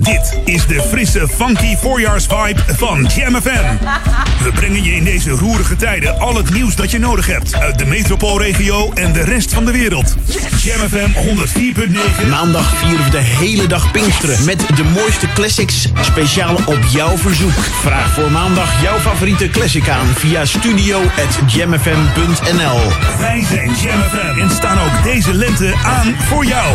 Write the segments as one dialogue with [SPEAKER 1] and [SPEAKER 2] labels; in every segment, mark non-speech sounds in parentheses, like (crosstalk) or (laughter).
[SPEAKER 1] Dit is de frisse, funky voorjaarsvibe van Jam FM. We brengen je in deze roerige tijden al het nieuws dat je nodig hebt... uit de metropoolregio en de rest van de wereld. Jam FM 104.9.
[SPEAKER 2] Maandag vieren we de hele dag Pinksteren met de mooiste classics speciaal op jouw verzoek. Vraag voor maandag jouw favoriete classic aan via studio.jamfm.nl
[SPEAKER 1] Wij zijn Jam FM en staan ook deze lente aan voor jou.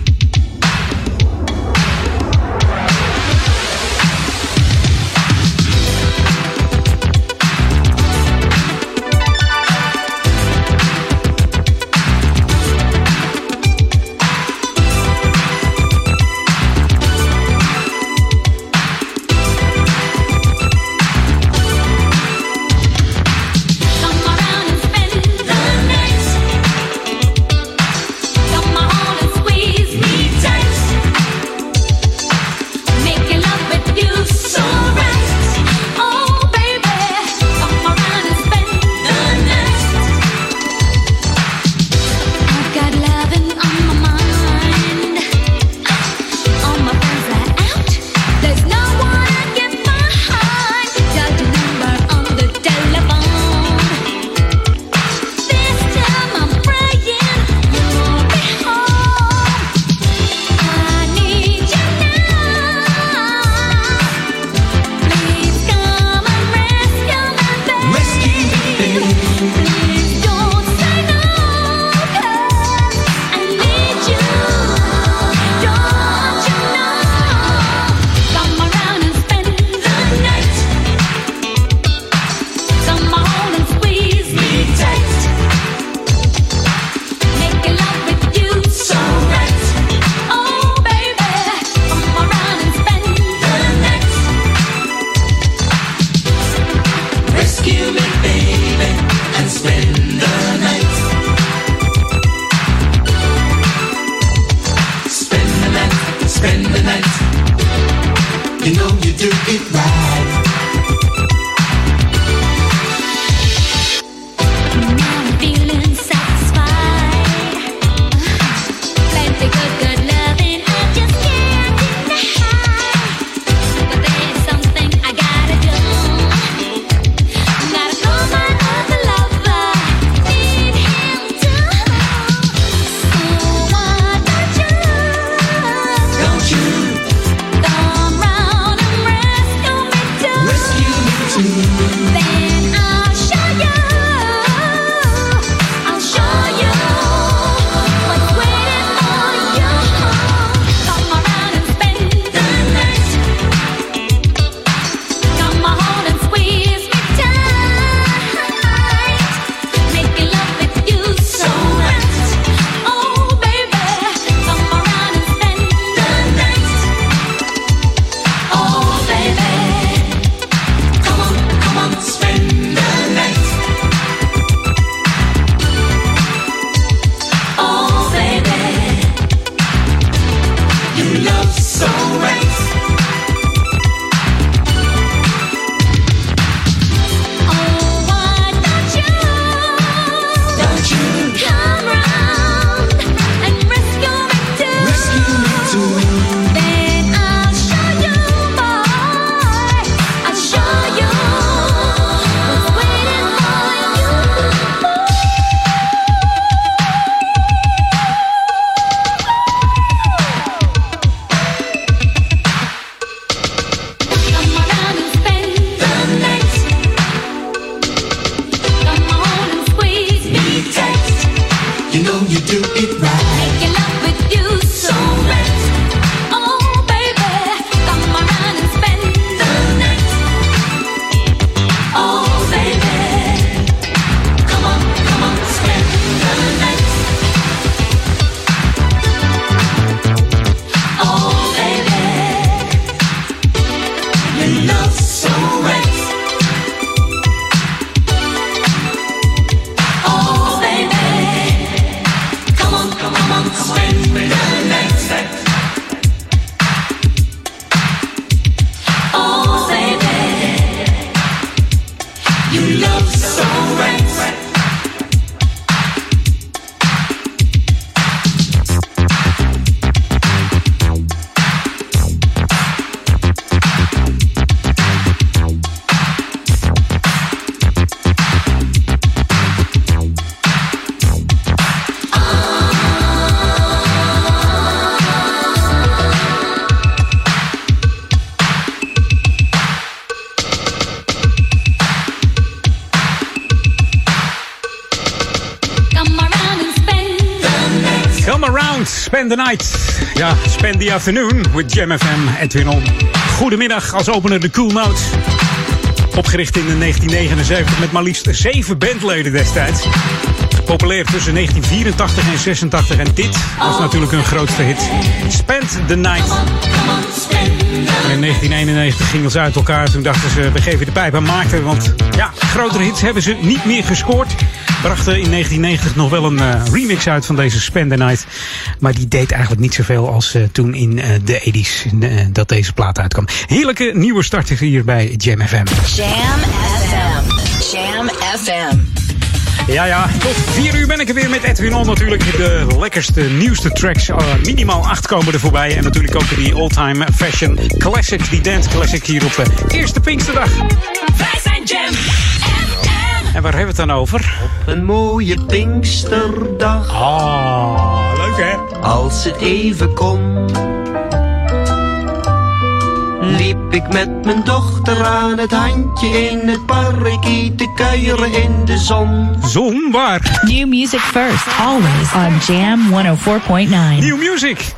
[SPEAKER 3] The night.
[SPEAKER 4] Ja, spend the afternoon with Jam FM, Edwin On. Goedemiddag, als opener de Cool Notes. Opgericht in 1979 met maar liefst zeven bandleden destijds. Populair tussen 1984 en 86 en dit was natuurlijk hun grootste hit. Spend the Night. In 1991 gingen ze uit elkaar. Toen dachten ze, we geven de pijp aan Maarten. Want ja, grotere hits hebben ze niet meer gescoord. Brachten in 1990 nog wel een eh, remix uit van deze Spend the Night. Maar die deed eigenlijk niet zoveel als eh, toen in eh, de 80s eh, dat deze plaat uitkwam. Heerlijke nieuwe starters hier bij Jam FM.
[SPEAKER 5] Jam FM. Jam FM.
[SPEAKER 4] Ja, ja, tot 4 uur ben ik er weer met Edwin On natuurlijk. De lekkerste, nieuwste tracks. Uh, minimaal 8 komen er voorbij. En natuurlijk ook die all-time fashion classics, die dance classic hier op de eerste Pinksterdag.
[SPEAKER 5] Wij zijn Jam FM.
[SPEAKER 4] En waar hebben we het dan over?
[SPEAKER 6] Een mooie Pinksterdag,
[SPEAKER 4] Ah, leuk hè?
[SPEAKER 6] als het even kon. Liep ik met mijn dochter aan het handje in het park te kuieren in de zon.
[SPEAKER 4] Zon, waar?
[SPEAKER 7] New music first, always on Jam 104.9.
[SPEAKER 4] New music.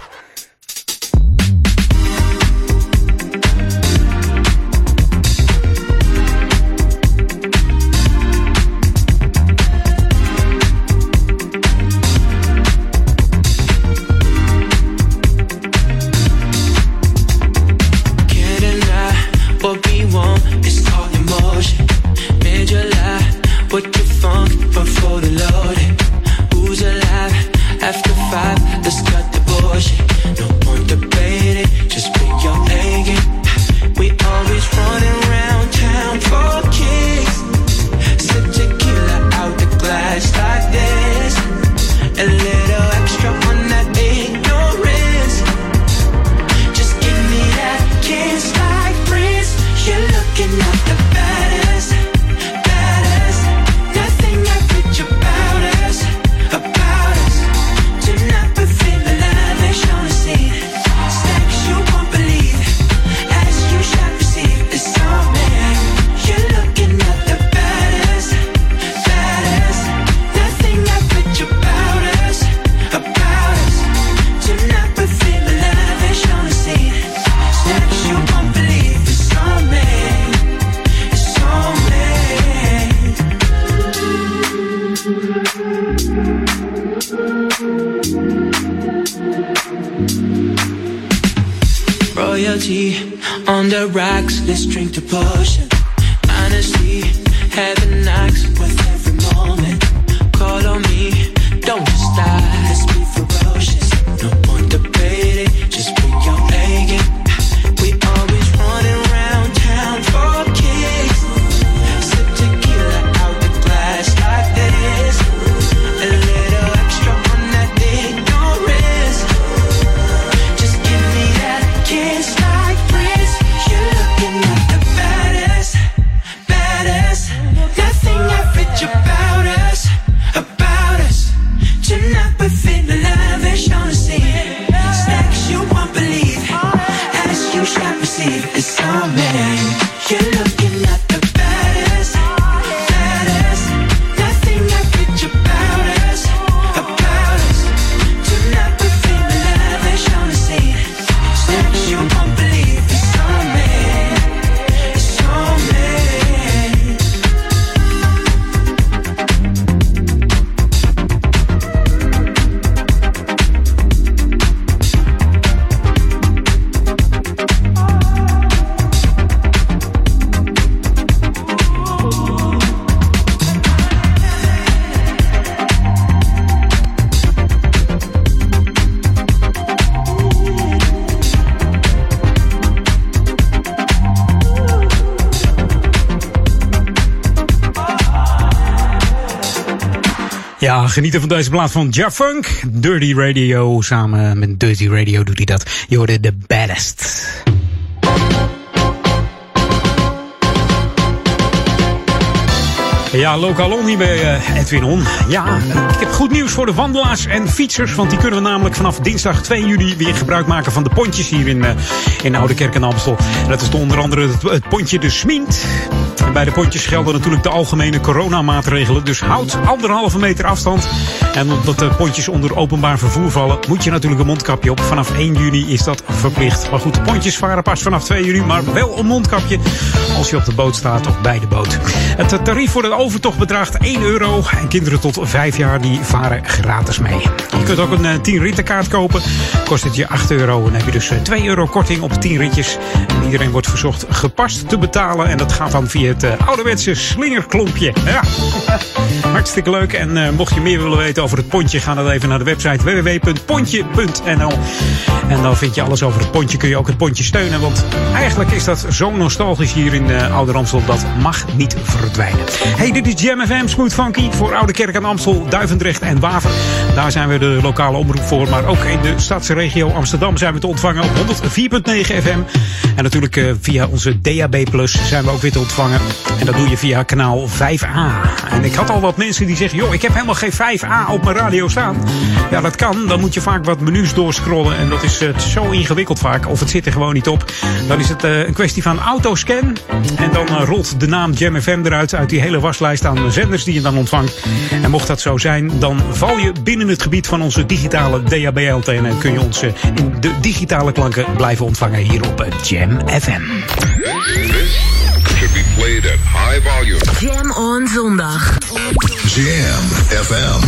[SPEAKER 4] Genieten van deze plaat van Jafunk. Dirty Radio. Samen met Dirty Radio doet hij dat. Je hoorde The Baddest.
[SPEAKER 8] Ja, lokaal hier bij eh, Edwin On. Ja, ik heb goed nieuws voor de wandelaars en fietsers. Want die kunnen we namelijk vanaf dinsdag 2 juli weer gebruik maken van de pontjes hier in, eh, in Oude Kerk en Amstel. Dat is onder andere het, het pontje De Smint. Bij de pontjes gelden natuurlijk de algemene coronamaatregelen. Dus houd anderhalve meter afstand. En omdat de pontjes onder openbaar vervoer vallen, moet je natuurlijk een mondkapje op. Vanaf 1 juni is dat verplicht. Maar goed, de pontjes varen pas vanaf 2 juli, maar wel een mondkapje als je op de boot staat of bij de boot. Het tarief voor de overtocht bedraagt 1 euro. En kinderen tot 5 jaar die varen gratis mee. Je kunt ook een eh, 10 rittenkaart kopen. Kost het je 8 euro. En dan heb je dus eh, 2 euro korting op 10 ritjes. En iedereen wordt verzocht gepast te betalen. En dat gaat dan via het eh, ouderwetse slingerklompje. Ja. (laughs) Hartstikke leuk. En eh, mocht je meer willen weten over het pontje, ga dan even naar de website www.pontje.nl. En dan vind je alles over het pontje. Kun je ook het pontje steunen. Want eigenlijk is dat zo nostalgisch hier in uh, Oude Amstel. Dat mag niet verdwijnen. Hey, dit is Jam FM Smooth Funky voor Oude Kerk en Amstel, Duivendrecht en Waver. Daar zijn we de lokale omroep voor. Maar ook in de stadsregio Amsterdam zijn we te ontvangen op 104.9 FM. En natuurlijk uh, via onze DAB Plus zijn we ook weer te ontvangen. En dat doe je via kanaal 5A. En ik had al wat mensen die zeggen, joh, ik heb helemaal geen 5A op mijn radio staan. Ja, dat kan. Dan moet je vaak wat menus doorscrollen. En dat is uh, zo ingewikkeld vaak. Of het zit er gewoon niet op. Dan is het uh, een kwestie van autoscan. En dan uh, rolt de naam Jam FM eruit uit die hele waslijst aan zenders die je dan ontvangt. En mocht dat zo zijn, dan val je binnen het gebied van onze digitale DAB-antenne. En kun je ons in de digitale klanken blijven ontvangen hier op Jam FM.
[SPEAKER 9] should be played at high volume.
[SPEAKER 10] Jam on zondag.
[SPEAKER 9] Jam FM.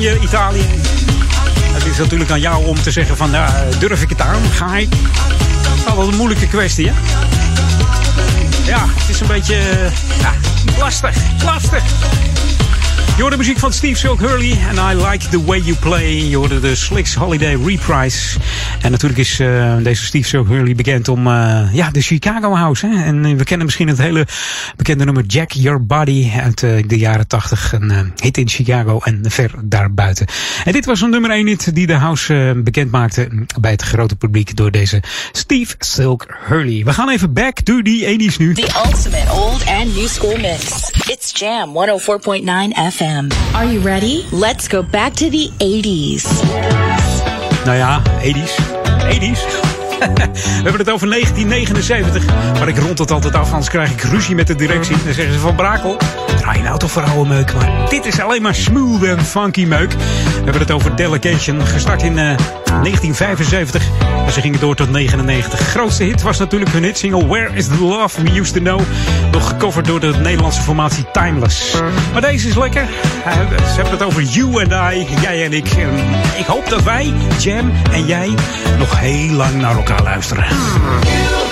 [SPEAKER 8] Italië. Het is natuurlijk aan jou om te zeggen van, nou, durf ik het aan? Ga ik? Dat is altijd een moeilijke kwestie, hè? Ja, het is een beetje eh, ja, lastig, lastig. Je hoorde de muziek van Steve Silk Hurley en I Like The Way You Play. Je hoorde de Slicks Holiday Reprise. En natuurlijk is eh, deze Steve Silk Hurley bekend om eh, ja, de Chicago House. Hè? En eh, we kennen misschien het hele bekende nummer Jack Your Body uit eh, de jaren 80. Een eh, hit in Chicago en ver daarbuiten. En dit was een nummer 1 hit die de House eh, bekend maakte bij het grote publiek door deze Steve Silk Hurley. We gaan even back to the 80s nu.
[SPEAKER 11] The ultimate old and new school mix. It's Jam 104.9 FM. Are you ready? Let's go back to the 80s.
[SPEAKER 8] Nou ja, 80s. 80s. We hebben het over 1979. Maar ik rond het altijd af, anders krijg ik ruzie met de directie. Dan zeggen ze van Brakel, draai je nou toch voor oude meuk. Maar dit is alleen maar smooth en funky meuk. We hebben het over Delegation, gestart in eh, 1975. En ze gingen door tot 99. Grootste hit was natuurlijk hun hitsingle Where is the Love We Used to Know. Nog gecoverd door de Nederlandse formatie Timeless. Maar deze is lekker. Eh, ze hebben het over You and I, jij en ik. En ik hoop dat wij, Jam en jij, nog heel lang naar elkaar luisteren.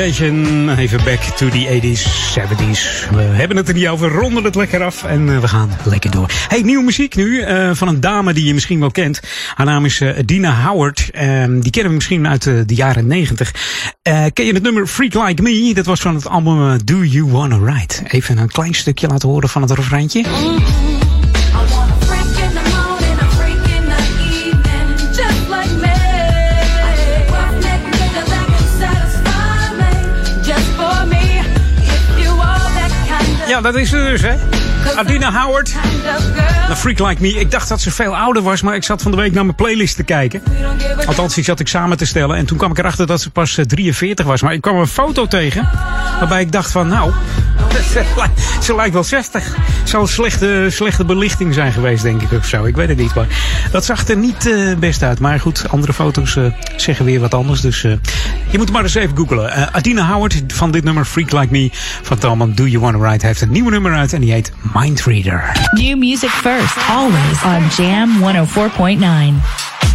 [SPEAKER 8] Even back to the 80s, 70s. We hebben het er niet over, ronden het lekker af en uh, we gaan lekker door. Hey, nieuwe muziek nu uh, van een dame die je misschien wel kent. Haar naam is uh, Dina Howard. Um, die kennen we misschien uit de jaren 90. ken je het nummer Freak Like Me? Dat was van het album Do You Wanna Ride. Even een klein stukje laten horen van het refreintje. Ja, dat is ze dus, hè? Adina Howard. The Freak Like Me. Ik dacht dat ze veel ouder was, maar ik zat van de week naar mijn playlist te kijken. Althans, die zat ik samen te stellen. En toen kwam ik erachter dat ze pas 43 was. Maar ik kwam een foto tegen waarbij ik dacht van, nou, (laughs) ze lijkt wel 60. Zou slechte, slechte belichting zijn geweest, denk ik, of zo. Ik weet het niet, maar dat zag er niet uh, best uit. Maar goed, andere foto's uh, zeggen weer wat anders. Dus uh, je moet maar eens even googlen. Adina Howard van dit nummer Freak Like Me van Talman Do You Wanna Ride heeft een nieuwe nummer uit en die heet Mindreader.
[SPEAKER 11] New music first, always on Jam 104.9.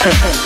[SPEAKER 3] perfect.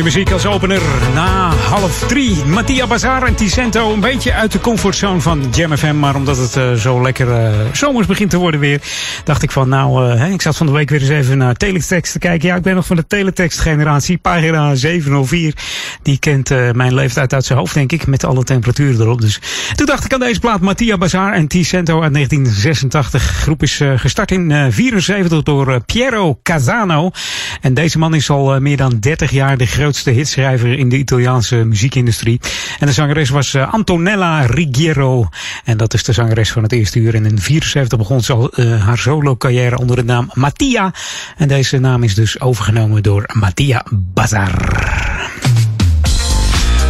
[SPEAKER 3] Mooie muziek als opener. Na half drie. Mattia Bazar en Ticento. Een beetje uit de comfortzone van Jam FM. Maar omdat het eh, zo lekker eh, zomers begint te worden weer. Dacht ik van nou, hè, ik zat van de week weer eens even naar teletext te kijken. Ja, ik ben nog van de teletext generatie. Pagina 704. Die kent mijn leeftijd uit zijn hoofd denk ik. Met alle temperaturen erop. Dus toen dacht ik aan deze plaat. Mattia Bazar en Ticento uit 1986. De groep is gestart in 1974 door Piero Casano. En deze man is al meer dan 30 jaar de grootste hitschrijver in de Italiaanse muziekindustrie. En de zangeres was eh, Antonella Rigiero. En dat is de zangeres van het eerste uur. En in 1974 begon ze al eh, haar solo carrière onder de naam Mattia. En deze naam is dus overgenomen door Mattia Bazar.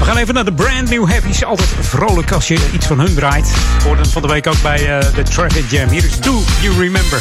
[SPEAKER 3] We gaan even naar de brand new heavies. Altijd vrolijk als je iets van hun draait. Ik hoorde het van de week ook bij eh, de Traffic Jam. Hier is Do You Remember.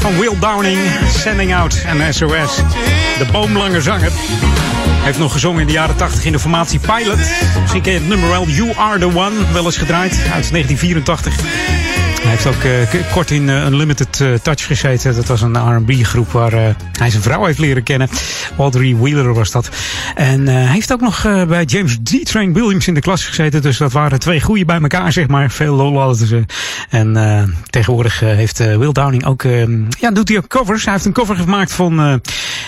[SPEAKER 8] van Will Downing. Sending Out en SOS. De boomlange zanger. Heeft nog gezongen in de jaren 80 in de formatie Pilot. Misschien ken je het nummer wel. You Are The One. Wel eens gedraaid uit 1984. Hij heeft ook eh, kort in eh, Unlimited eh, Touch gezeten. Dat was een R&B groep waar hij zijn vrouw heeft leren kennen. Audrey Wheeler was dat. En hij heeft ook nog bij James D. Train Williams in de klas gezeten. Dus dat waren twee goeie bij elkaar, zeg maar. Veel lol hadden ze. En eh, tegenwoordig eh, heeft eh, Will Downing ook... eh, ja, doet hij ook covers. Hij heeft een cover gemaakt van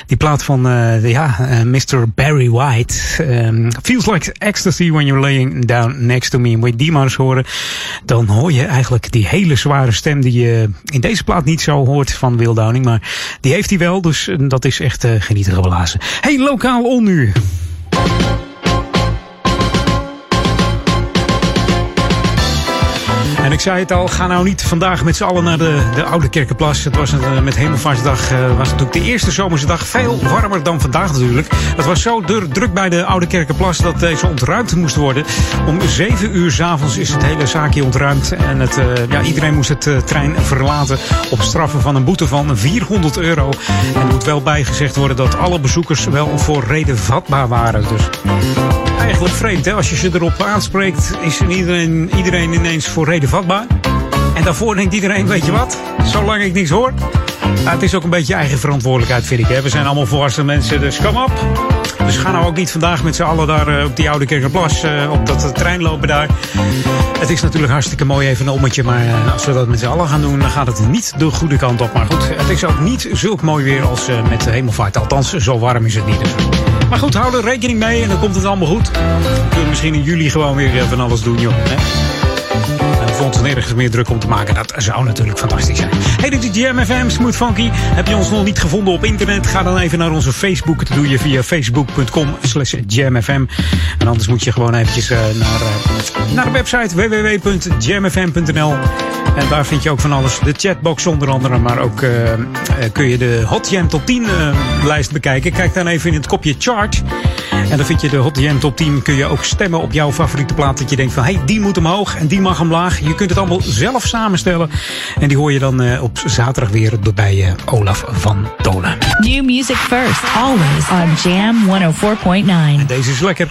[SPEAKER 8] die plaat van de, ja, Mr. Barry White. Ehm, Feels like ecstasy when you're laying down next to me. Moet je die maar eens horen. Dan hoor je eigenlijk die hele zware stem die je in deze plaat niet zo hoort van Will Downing. Maar die heeft hij wel, dus dat is echt genieten geblazen. Hey, lokaal on En ik zei het al, ga nou niet vandaag met z'n allen naar de, de Oude Kerkenplas. Het was een, eh, met Hemelvaartsdag eh, was natuurlijk de eerste zomerse dag. Veel warmer dan vandaag natuurlijk. Het was zo druk bij de Oude Kerkenplas dat deze ontruimd moest worden. Om 7 uur s'avonds is het hele zaakje ontruimd. En het, eh, ja, iedereen moest het trein verlaten op straffen van een boete van 400 euro. En er moet wel bijgezegd worden dat alle bezoekers wel voor reden vatbaar waren. Dus eigenlijk vreemd, hè? Als je ze erop aanspreekt, is er iedereen, iedereen ineens voor reden vatbaar. En daarvoor denkt iedereen, weet je wat? Zolang ik niks hoor. Het is ook een beetje eigen verantwoordelijkheid, vind ik. Hè? We zijn allemaal volwassen mensen, dus kom op. Dus ga nou ook niet vandaag met z'n allen daar eh, op die oude Kerkenplas, eh, op dat eh, trein lopen daar. Het is natuurlijk hartstikke mooi even een ommetje, maar als we dat met z'n allen gaan doen, dan gaat het niet de goede kant op. Maar goed, het is ook niet zulk mooi weer als met de hemelvaart. Althans, zo warm is het niet. Dus. Maar goed, hou er rekening mee en dan komt het allemaal goed. We kunnen misschien in juli gewoon weer van alles doen, joh. Ons nergens meer druk om te maken. Dat zou natuurlijk fantastisch zijn. Hey, dit is JMFM, Smooth Funky. Heb je ons nog niet gevonden op internet? Ga dan even naar onze Facebook. Dat doe je via facebook.com slash jamfm. En anders moet je gewoon eventjes eh, naar, eh, naar de website www.jamfm.nl. En daar vind je ook van alles. De chatbox onder andere. Maar ook eh, kun je de Hot Jam Top 10 eh, lijst bekijken. Kijk dan even in het kopje chart. En dan vind je de Hot Jam Top 10. Kun je ook stemmen op jouw favoriete plaat. Dat je denkt van, hey, die moet omhoog en die mag omlaag. Je kunt het allemaal zelf samenstellen. En die hoor je dan eh, op zaterdag weer bij eh, Olaf van Dolen.
[SPEAKER 7] New music first, always on Jam 104.9.
[SPEAKER 8] En deze is lekker.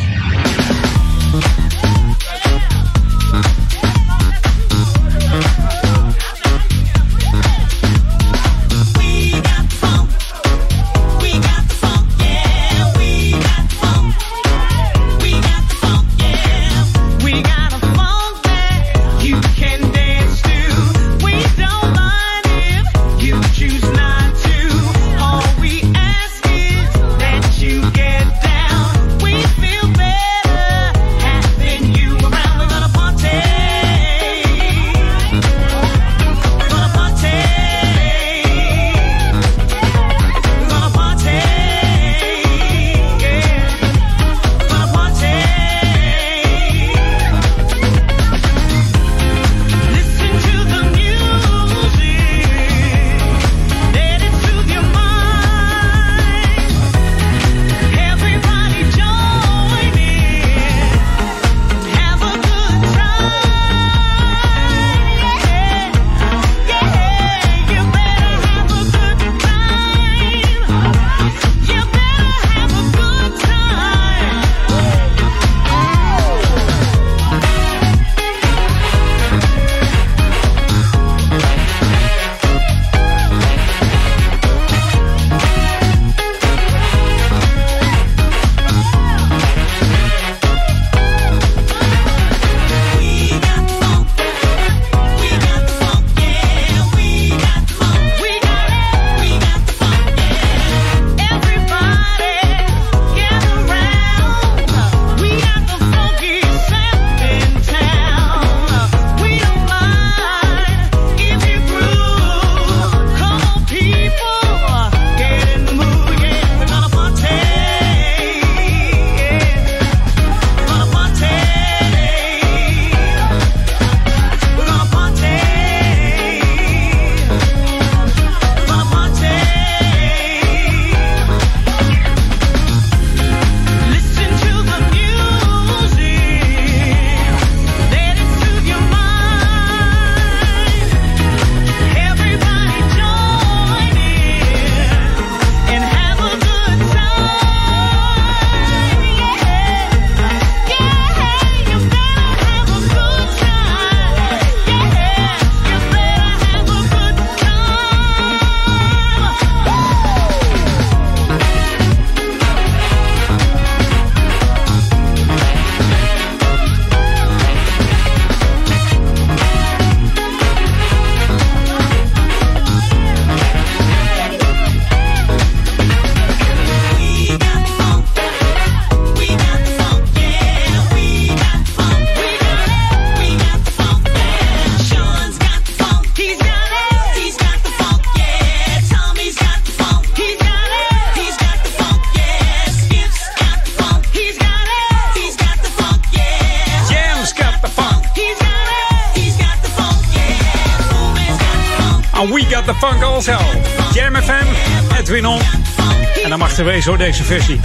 [SPEAKER 8] hoor, deze versie.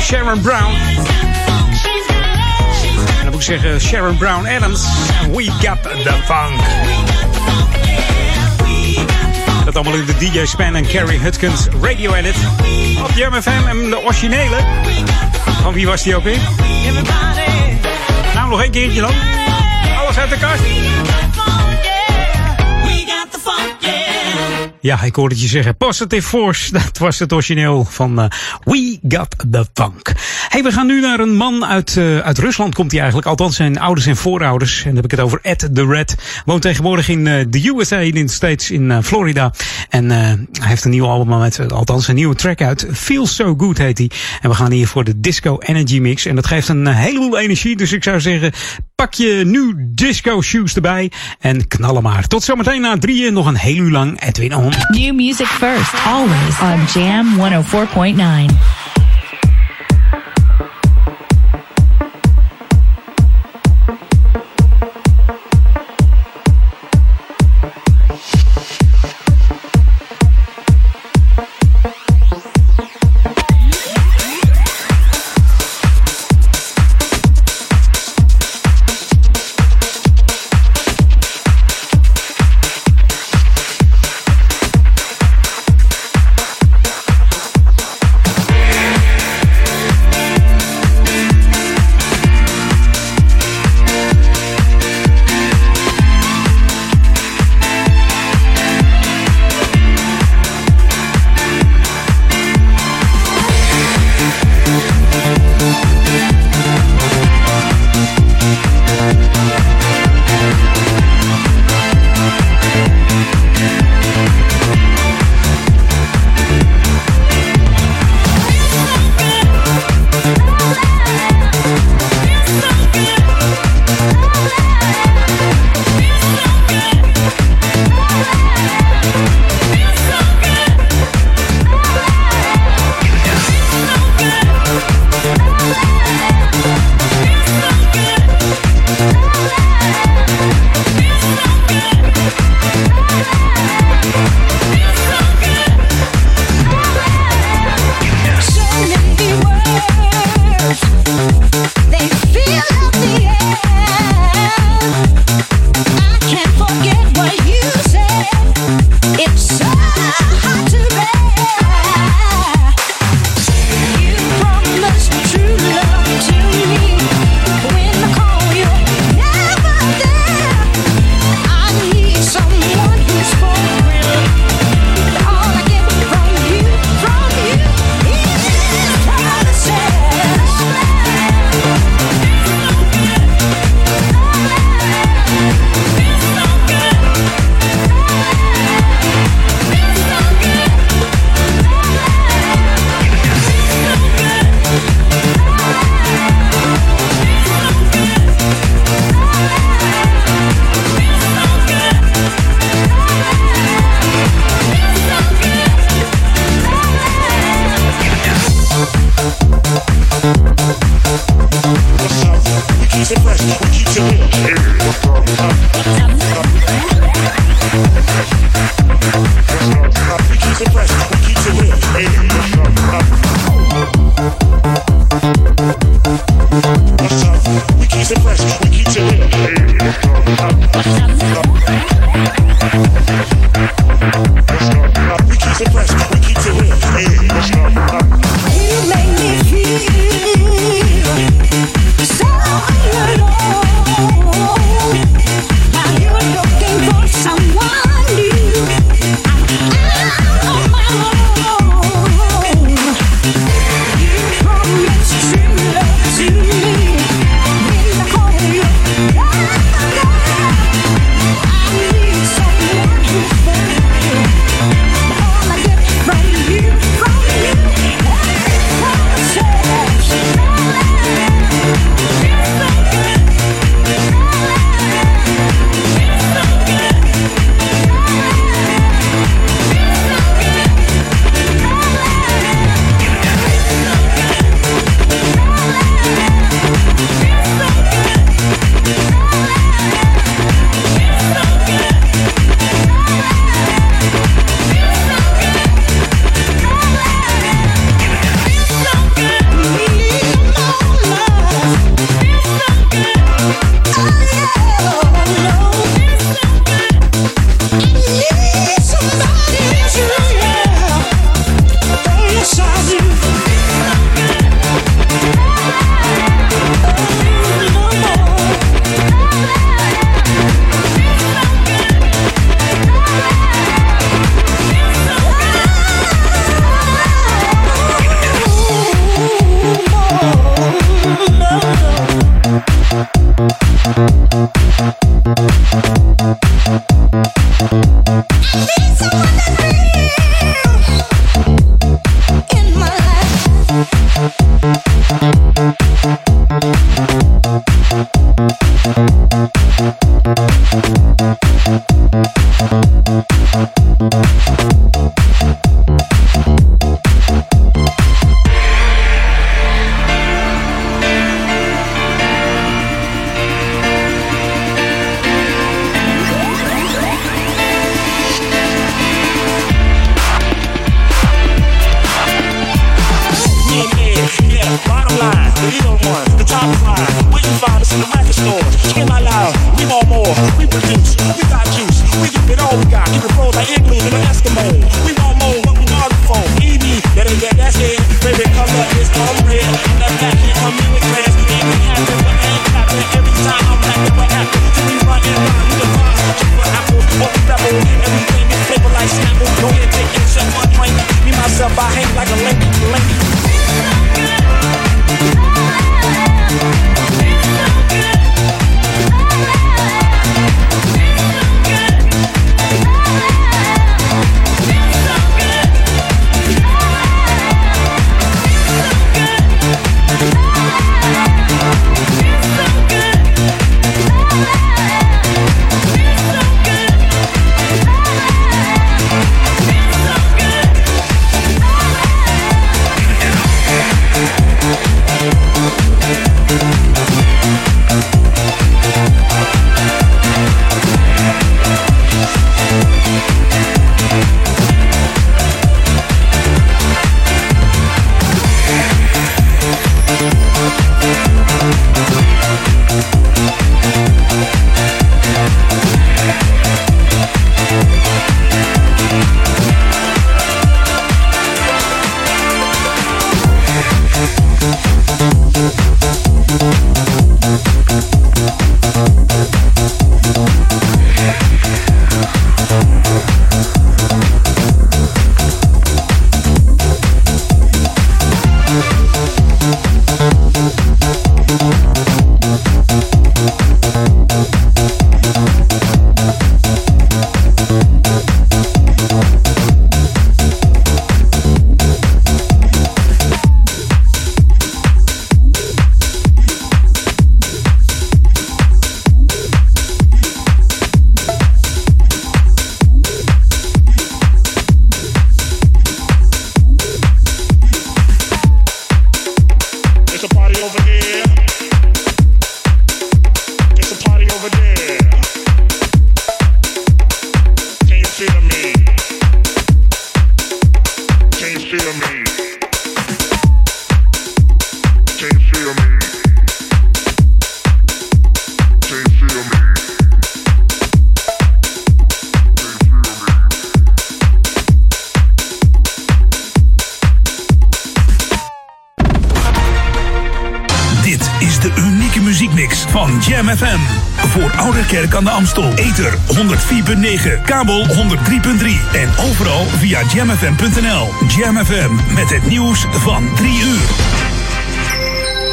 [SPEAKER 8] Sharon Brown. En dan moet ik zeggen Sharon Brown Adams. We Got The Funk. Dat allemaal in de DJ Span en Carrie Hutkins radio edit. Op Jam FM en de originele. Van wie was die ook weer? Nou, nog één keertje dan. Alles uit de kast. Ja, ik hoorde je zeggen. Positive Force, (laughs) dat was het origineel van uh, We Got The Funk. Hey, we gaan nu naar een man uit, uh, uit Rusland, komt hij eigenlijk. Althans, zijn ouders en voorouders. En dan heb ik het over Ed the Red. Woont tegenwoordig in uh, de USA, in de States, in Florida. En hij heeft een nieuw album met, althans een nieuwe track uit. Feel So Good heet hij. En we gaan hier voor de Disco Energy Mix. En dat geeft een heleboel energie. Dus ik zou zeggen, pak je nu disco shoes erbij. En knallen maar. Tot zometeen na drieën, nog een heel uur lang Edwin On.
[SPEAKER 12] New music first, always on Jam 104.9. Me, myself,
[SPEAKER 1] kabel 103.3 en overal via jamfm.nl. Jam FM met het nieuws van 3 uur.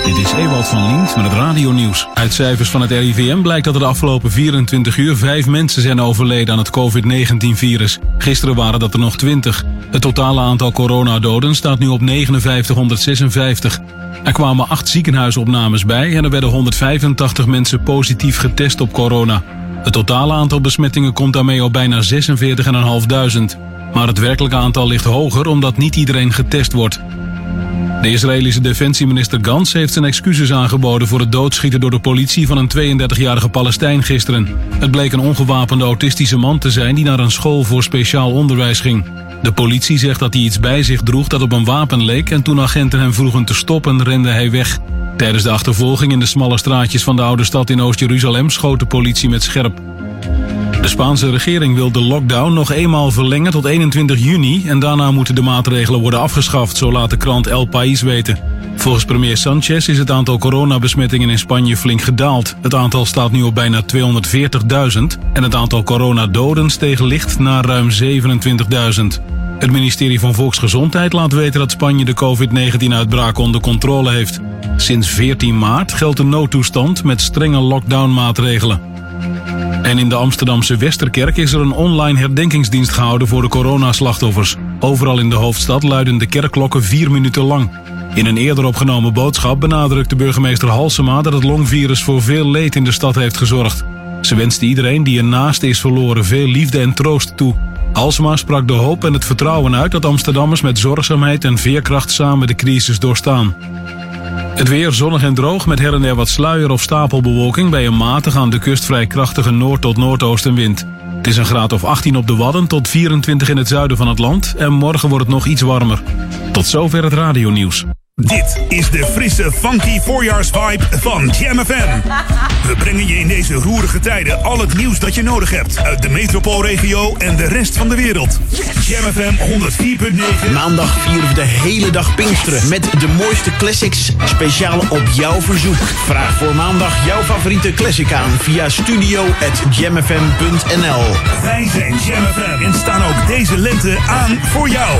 [SPEAKER 13] Dit is Ewald van Lient met het radionieuws. Uit cijfers van het RIVM blijkt dat er de afgelopen 24 uur vijf mensen zijn overleden aan het COVID-19-virus. Gisteren waren dat er nog 20. Het totale aantal coronadoden staat nu op 5956. Er kwamen acht ziekenhuisopnames bij en er werden 185 mensen positief getest op corona. Het totale aantal besmettingen komt daarmee op bijna 46.500. Maar het werkelijke aantal ligt hoger omdat niet iedereen getest wordt. De Israëlische defensieminister Gans heeft zijn excuses aangeboden voor het doodschieten door de politie van een 32-jarige Palestijn gisteren. Het bleek een ongewapende autistische man te zijn die naar een school voor speciaal onderwijs ging. De politie zegt dat hij iets bij zich droeg dat op een wapen leek en toen agenten hem vroegen te stoppen rende hij weg. Tijdens de achtervolging in de smalle straatjes van de oude stad in Oost-Jeruzalem schoot de politie met scherp. De Spaanse regering wil de lockdown nog eenmaal verlengen tot 21 juni en daarna moeten de maatregelen worden afgeschaft, zo laat de krant El País weten. Volgens premier Sanchez is het aantal coronabesmettingen in Spanje flink gedaald. Het aantal staat nu op bijna 240.000 en het aantal coronadoden steeg licht naar ruim 27.000. Het ministerie van Volksgezondheid laat weten dat Spanje de COVID-19-uitbraak onder controle heeft. Sinds 14 maart geldt een noodtoestand met strenge lockdown-maatregelen. En in de Amsterdamse Westerkerk is er een online herdenkingsdienst gehouden voor de coronaslachtoffers. Overal in de hoofdstad luiden de kerkklokken vier minuten lang. In een eerder opgenomen boodschap benadrukte burgemeester Halsema dat het longvirus voor veel leed in de stad heeft gezorgd. Ze wenste iedereen die een naaste is verloren veel liefde en troost toe. Halsema sprak de hoop en het vertrouwen uit dat Amsterdammers met zorgzaamheid en veerkracht samen de crisis doorstaan. Het weer zonnig en droog met her en der wat sluier of stapelbewolking bij een matig aan de kust vrij krachtige noord- tot noordoostenwind. Het is een graad of 18 op de Wadden tot 24 in het zuiden van het land en morgen wordt het nog iets warmer. Tot zover het radionieuws.
[SPEAKER 1] Dit is de frisse, funky voorjaarsvibe van Jam FM. We brengen je in deze roerige tijden al het nieuws dat je nodig hebt uit de metropoolregio en de rest van de wereld. Jam FM 104.9.
[SPEAKER 2] Maandag vieren we de hele dag Pinksteren met de mooiste classics speciaal op jouw verzoek. Vraag voor maandag jouw favoriete classic aan via studio.jamfm.nl
[SPEAKER 1] Wij zijn Jam FM en staan ook deze lente aan voor jou.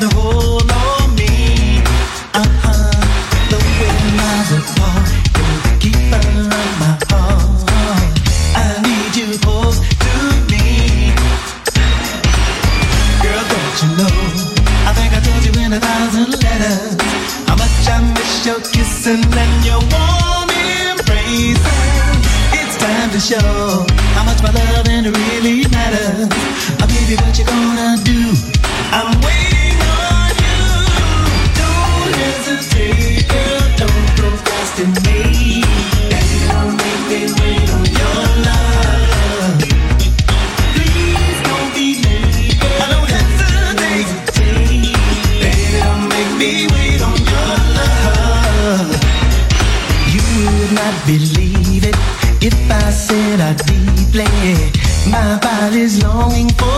[SPEAKER 14] Got a hold on me. Uh-huh. The way miles apart, you're the keeper of my heart. I need you close to me. Girl, don't you know? I think I told you in a thousand letters how much I miss your kissing and your warm embracing. It's time to show is longing for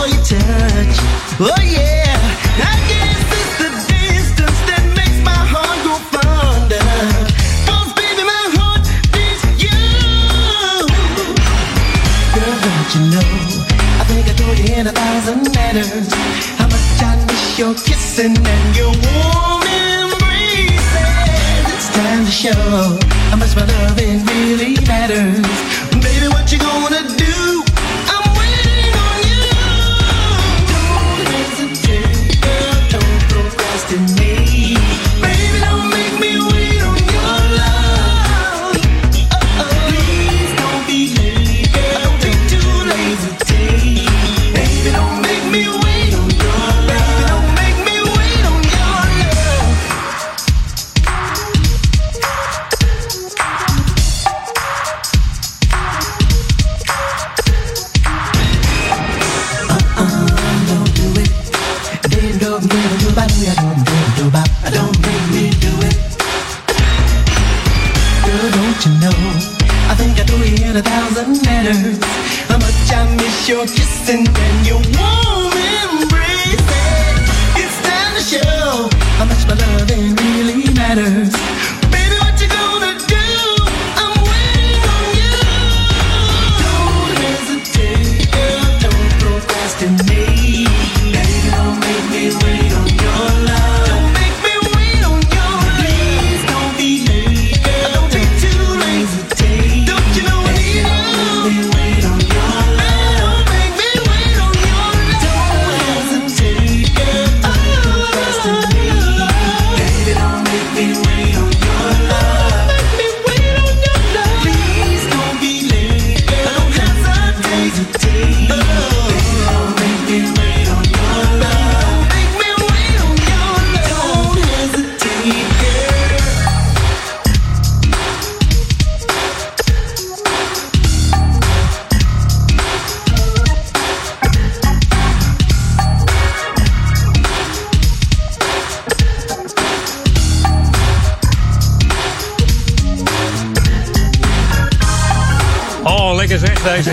[SPEAKER 8] deze.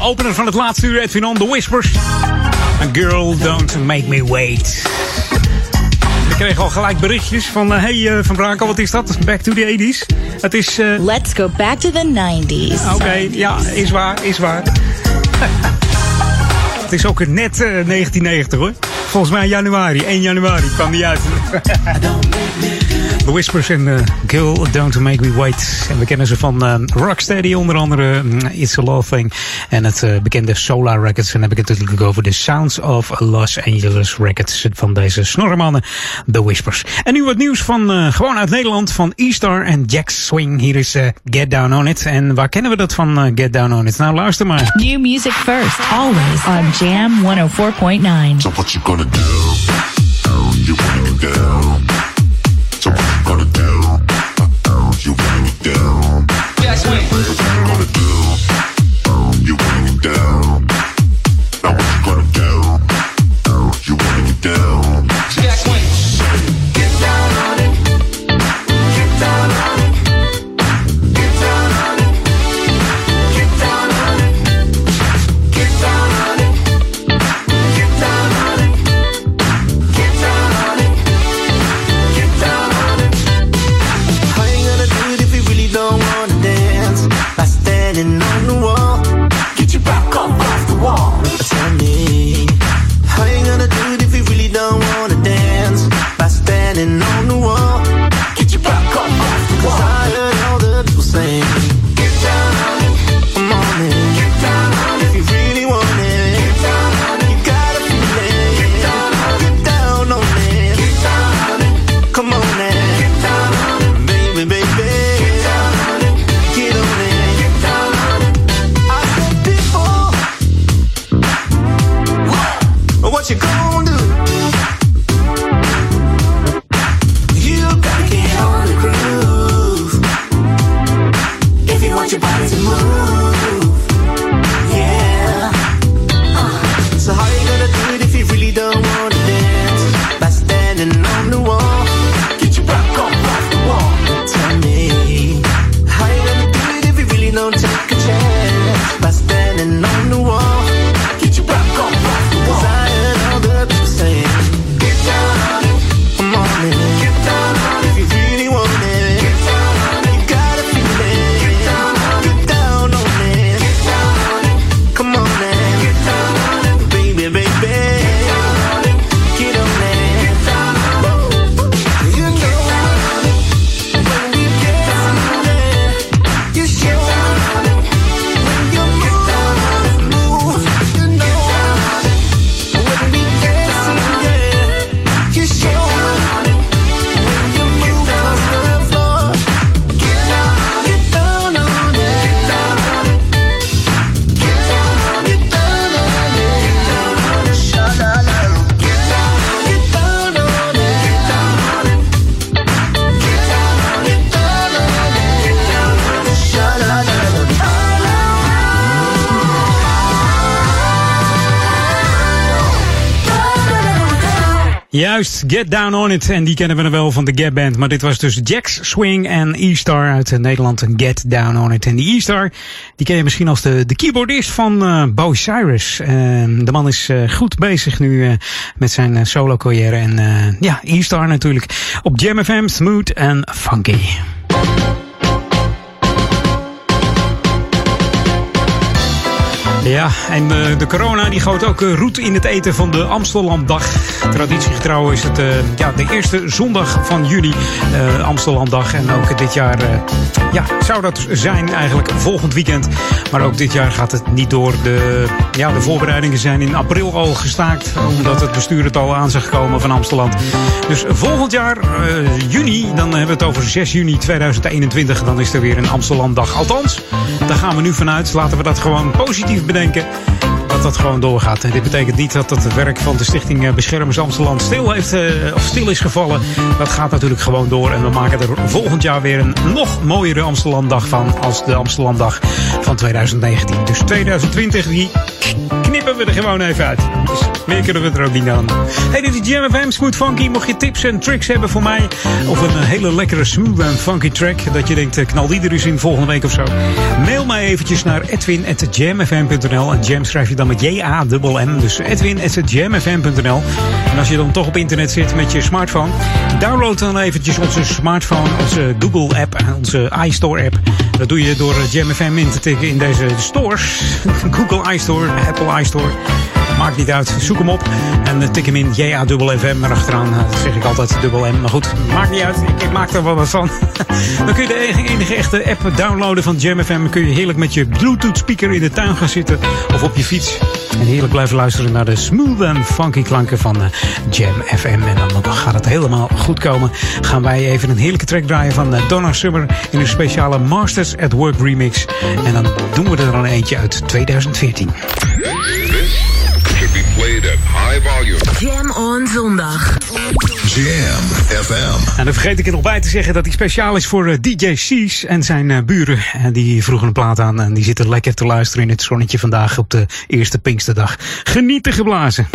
[SPEAKER 8] Opener van het laatste uur, Edwin on, The Whispers. A girl, don't make me wait. We kregen al gelijk berichtjes van... eh, hey, eh, Van Brakel, wat is dat? Back to the 80s. Het is... eh,
[SPEAKER 11] Let's go back to the 90s.
[SPEAKER 8] Oké, ja, is waar, is waar. (laughs) Het is ook net eh, 1990 hoor. Volgens mij januari, 1 januari kwam die uit. (laughs) The Whispers en uh, Girl Don't Make Me Wait. En we kennen ze van uh, Rocksteady onder andere, mm, It's a Love Thing. En het uh, bekende Solar Records. En dan heb ik het natuurlijk over de Sounds of Los Angeles Records van deze snorremannen, The Whispers. En nu wat nieuws van uh, gewoon uit Nederland van E-Star en Jack Swing. Hier is uh, Get Down On It. En waar kennen we dat van uh, Get Down On It? Nou, luister maar.
[SPEAKER 7] New music first, always on Jam 104.9.
[SPEAKER 15] So what you gonna do? You wanna get down. So I'm gonna do, you
[SPEAKER 14] bring it down.
[SPEAKER 16] Yeah, swing. What I'm gonna do, you bring it
[SPEAKER 14] down.
[SPEAKER 8] Juist, Get Down On It. En die kennen we dan wel van de Gap Band. Maar dit was dus Jax Swing en E-Star uit eh, Nederland. En Get Down On It. En die E-Star, die ken je misschien als de, de keyboardist van uh, Bo Cyrus. Uh, de man is uh, goed bezig nu uh, met zijn solo carrière. En ja, E-Star natuurlijk. Op Jam FM, smooth en funky. Ja, en uh, de corona die gooit ook uh, roet in het eten van de Amstellamdag. Traditiegetrouw is het uh, ja, de eerste zondag van juni, uh, Amstellamdag. En ook dit jaar ja, zou dat zijn eigenlijk volgend weekend. Maar ook dit jaar gaat het niet door. De, ja, de voorbereidingen zijn in april al gestaakt. Omdat het bestuur het al aan zag komen van Amsterdam. Dus volgend jaar, juni, dan hebben we het over 6 juni 2021. Dan is er weer een Amstellamdag. Althans, daar gaan we nu vanuit. Laten we dat gewoon positief denken. Dat gewoon doorgaat. En dit betekent niet dat het werk van de Stichting Beschermers Amsterdam stil, heeft, uh, of stil is gevallen. Dat gaat natuurlijk gewoon door. En we maken er volgend jaar weer een nog mooiere Amsterdamdag van als de Amsterdamdag van 2019. Dus 2020, die knippen knippen we er gewoon even uit. Dus meer kunnen we er ook niet aan. Hey, dit is Jam FM Smooth Funky. Mocht je tips en tricks hebben voor mij... of een hele lekkere smooth en funky track... dat je denkt, eh, knal die er eens in volgende week of zo... mail mij eventjes naar edwin.jamfm.nl. En jam schrijf je dan met J-A-M-M. Dus edwin.jamfm.nl. En als je dan toch op internet zit met je smartphone... download dan eventjes onze smartphone, onze Google-app... onze iStore-app. Dat doe je door eh, Jam FM in te tikken in deze stores. (laughs) Google iStore, Apple iStore. Maakt niet uit, zoek hem op en eh, tik hem in JA-FM erachteraan. Eh, Dat zeg ik altijd, dubbel M. Maar goed, maakt niet uit, ik, maak er wel wat van. (laughs) Dan kun je de enige, echte app downloaden van Jam FM. Dan kun je heerlijk met je Bluetooth speaker in de tuin gaan zitten of op je fiets. En heerlijk blijven luisteren naar de smooth en funky klanken van eh, Jam FM. En dan gaat het helemaal goed komen. Gaan wij even een heerlijke track draaien van eh, Donna Summer in een speciale Masters at Work remix. En dan doen we er dan eentje uit 2014.
[SPEAKER 15] Played at high volume.
[SPEAKER 10] Jam on zondag.
[SPEAKER 15] Jam FM.
[SPEAKER 8] En dan vergeet ik er nog bij te zeggen dat hij speciaal is voor eh, DJ C's en zijn eh, buren. En die vroegen een plaat aan en die zitten lekker te luisteren in het zonnetje vandaag op de eerste Pinksterdag. Genieten geblazen.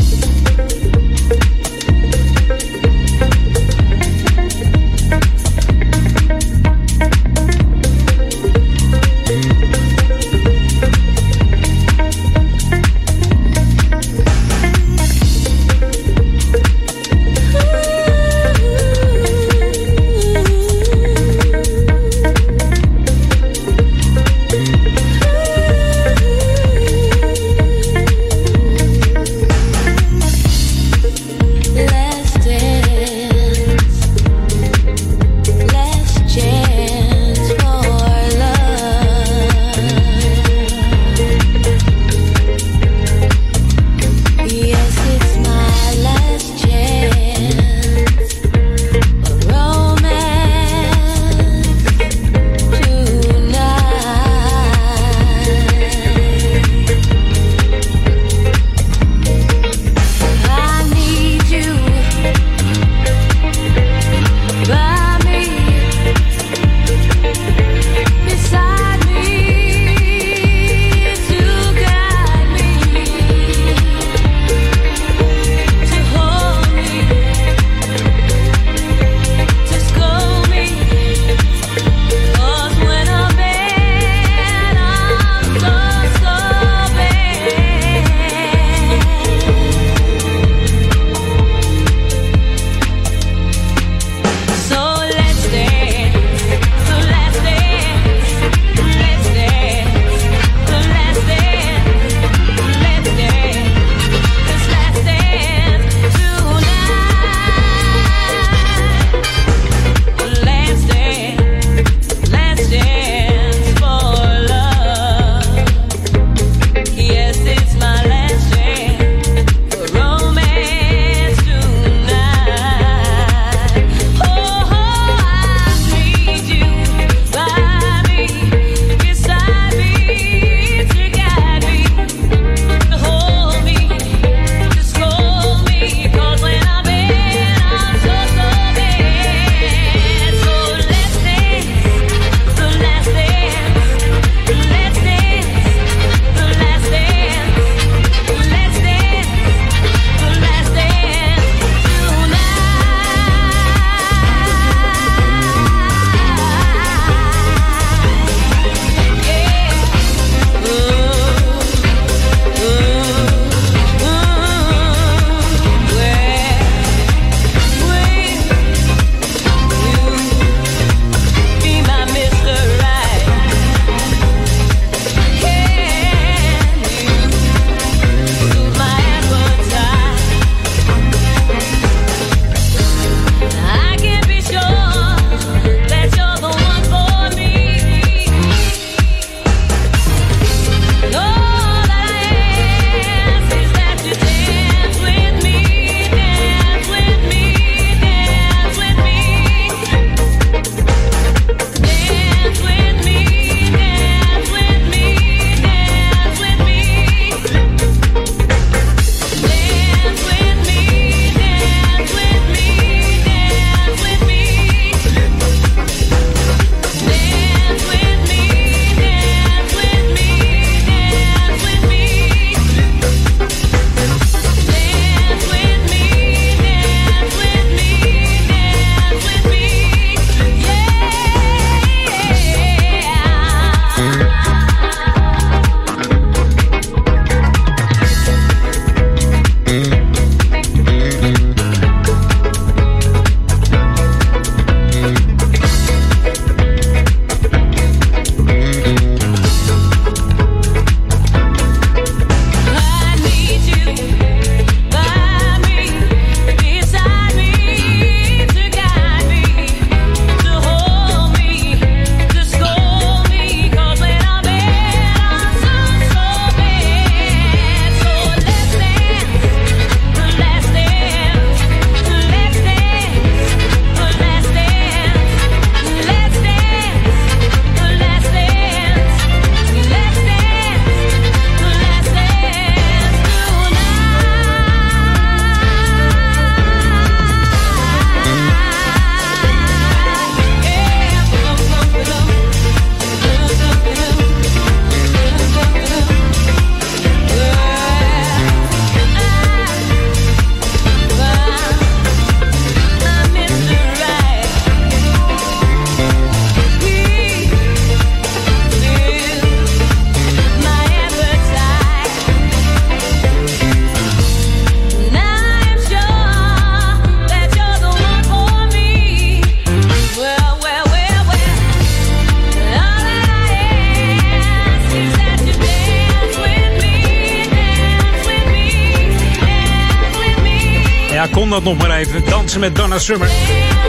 [SPEAKER 8] Dat nog maar even. Dansen met Donna Summer.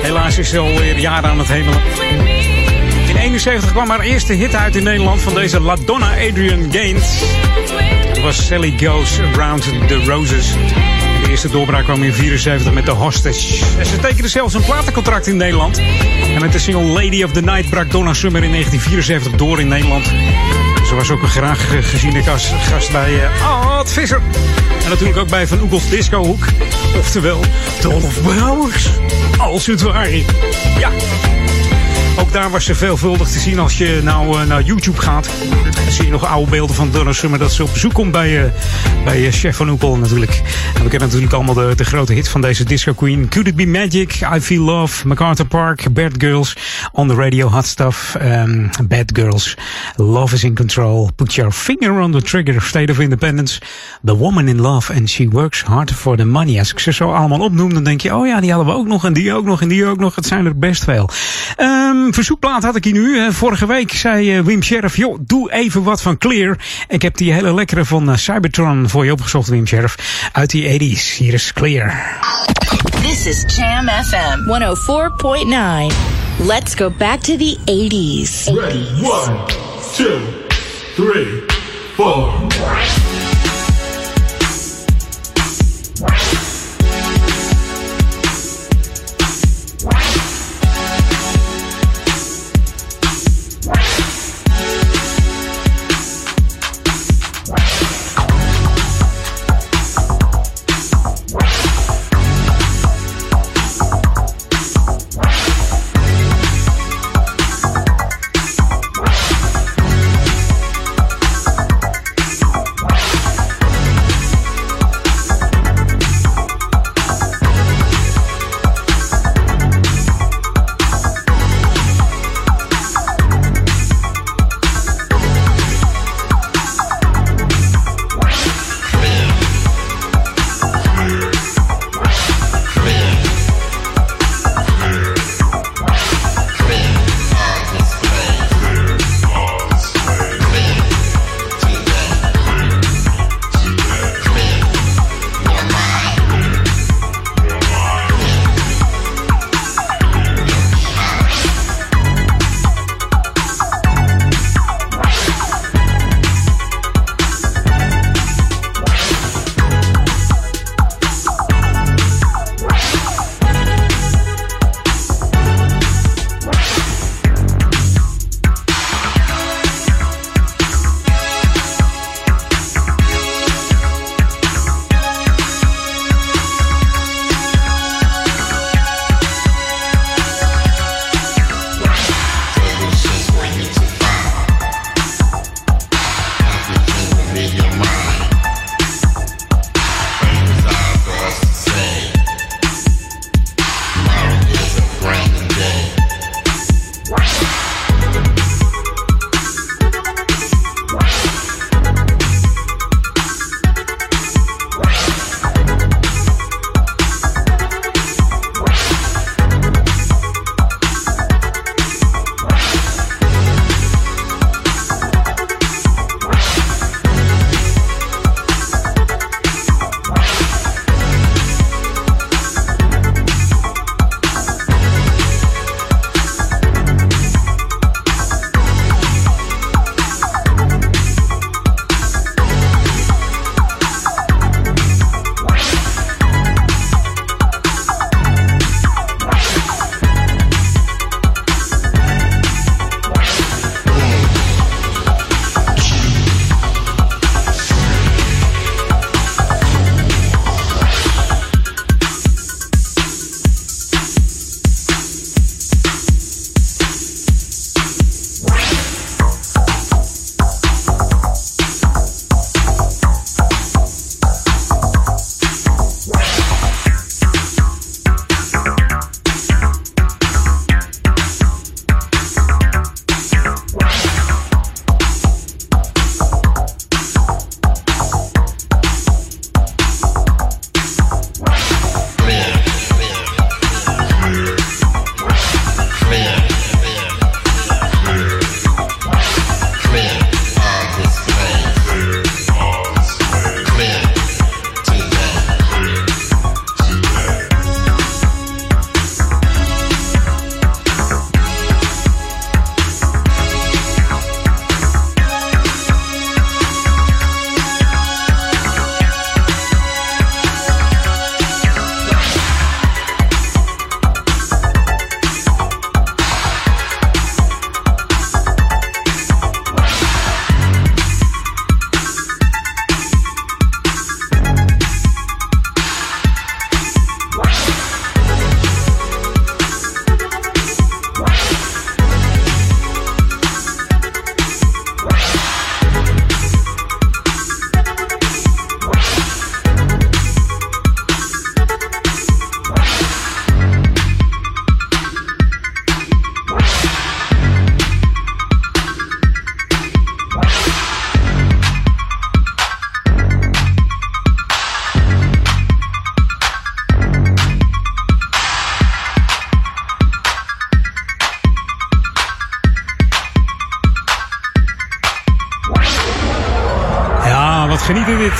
[SPEAKER 8] Helaas is ze alweer jaren aan het hemelen. In 71 kwam haar eerste hit uit in Nederland van deze La Donna Adrian Gaines. Dat was Sally Goes Around the Roses. De eerste doorbraak kwam in 74 met The Hostage. Ze tekende zelfs een platencontract in Nederland. En met de single Lady of the Night brak Donna Summer in 1974 door in Nederland. Was ook een graag geziene gast, gast bij uh, Visser. En natuurlijk ook bij Van Oekels Discohoek. Oftewel, Dolph Brouwers. Als het ware. Ja. Ook daar was ze veelvuldig te zien als je nou uh, naar YouTube gaat. Zie je nog oude beelden van Donna Summer dat ze op bezoek komt bij, uh, bij uh, Chef van Oepel natuurlijk. En we kennen natuurlijk allemaal de, de grote hit van deze disco queen. Could It Be Magic, I Feel Love, MacArthur Park, Bad Girls, On The Radio, Hot Stuff, um, Bad Girls, Love Is In Control, Put Your Finger On The Trigger, State of Independence, The Woman In Love and She Works Hard For The Money. Als ik ze zo allemaal opnoem, dan denk je, oh ja, die hadden we ook nog en die ook nog en die ook nog. Het zijn er best veel. Um, verzoekplaat had ik hier nu. Vorige week zei Wim Sheriff, joh, doe even wat van Clear. Ik heb die hele lekkere van uh, Cybertron voor je opgezocht, Wim Sheriff. Uit die 80s. Hier is Clear.
[SPEAKER 11] This is Jam FM 104.9. Let's go back to the 80s.
[SPEAKER 17] Ready? One, two, three, four.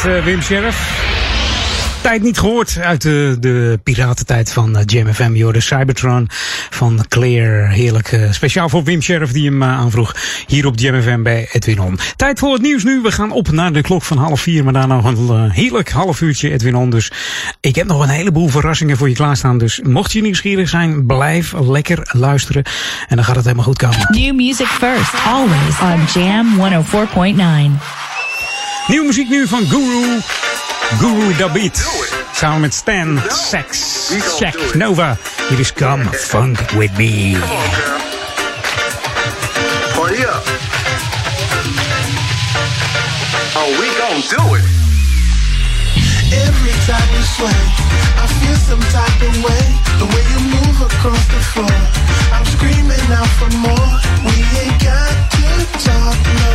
[SPEAKER 8] Eh, Wim Sheriff. Tijd niet gehoord uit de, de piratentijd van eh, JMFM. Joh, de Cybertron van Clear. Heerlijk. Eh, speciaal voor Wim Sheriff die hem aanvroeg. Hier op JMFM bij Edwin On. Tijd voor het nieuws nu. We gaan op naar de klok van half vier. Maar daarna nog een heerlijk half uurtje Edwin On. Dus ik heb nog een heleboel verrassingen voor je klaarstaan. Dus mocht je nieuwsgierig zijn, blijf lekker luisteren. En dan gaat het helemaal goed komen.
[SPEAKER 7] New music first. Always on Jam 104.9.
[SPEAKER 8] Nieuwe muziek nu van Guru. Guru Dabit. Samen met Stan, Sex, Check, Nova. Hier is Come Funk With Me.
[SPEAKER 18] Oh,
[SPEAKER 10] Party up.
[SPEAKER 18] Oh, we gon' do it.
[SPEAKER 10] Every time you sway, I feel some type of way. The way you move across the floor, I'm screaming out for more. We ain't got to talk, no.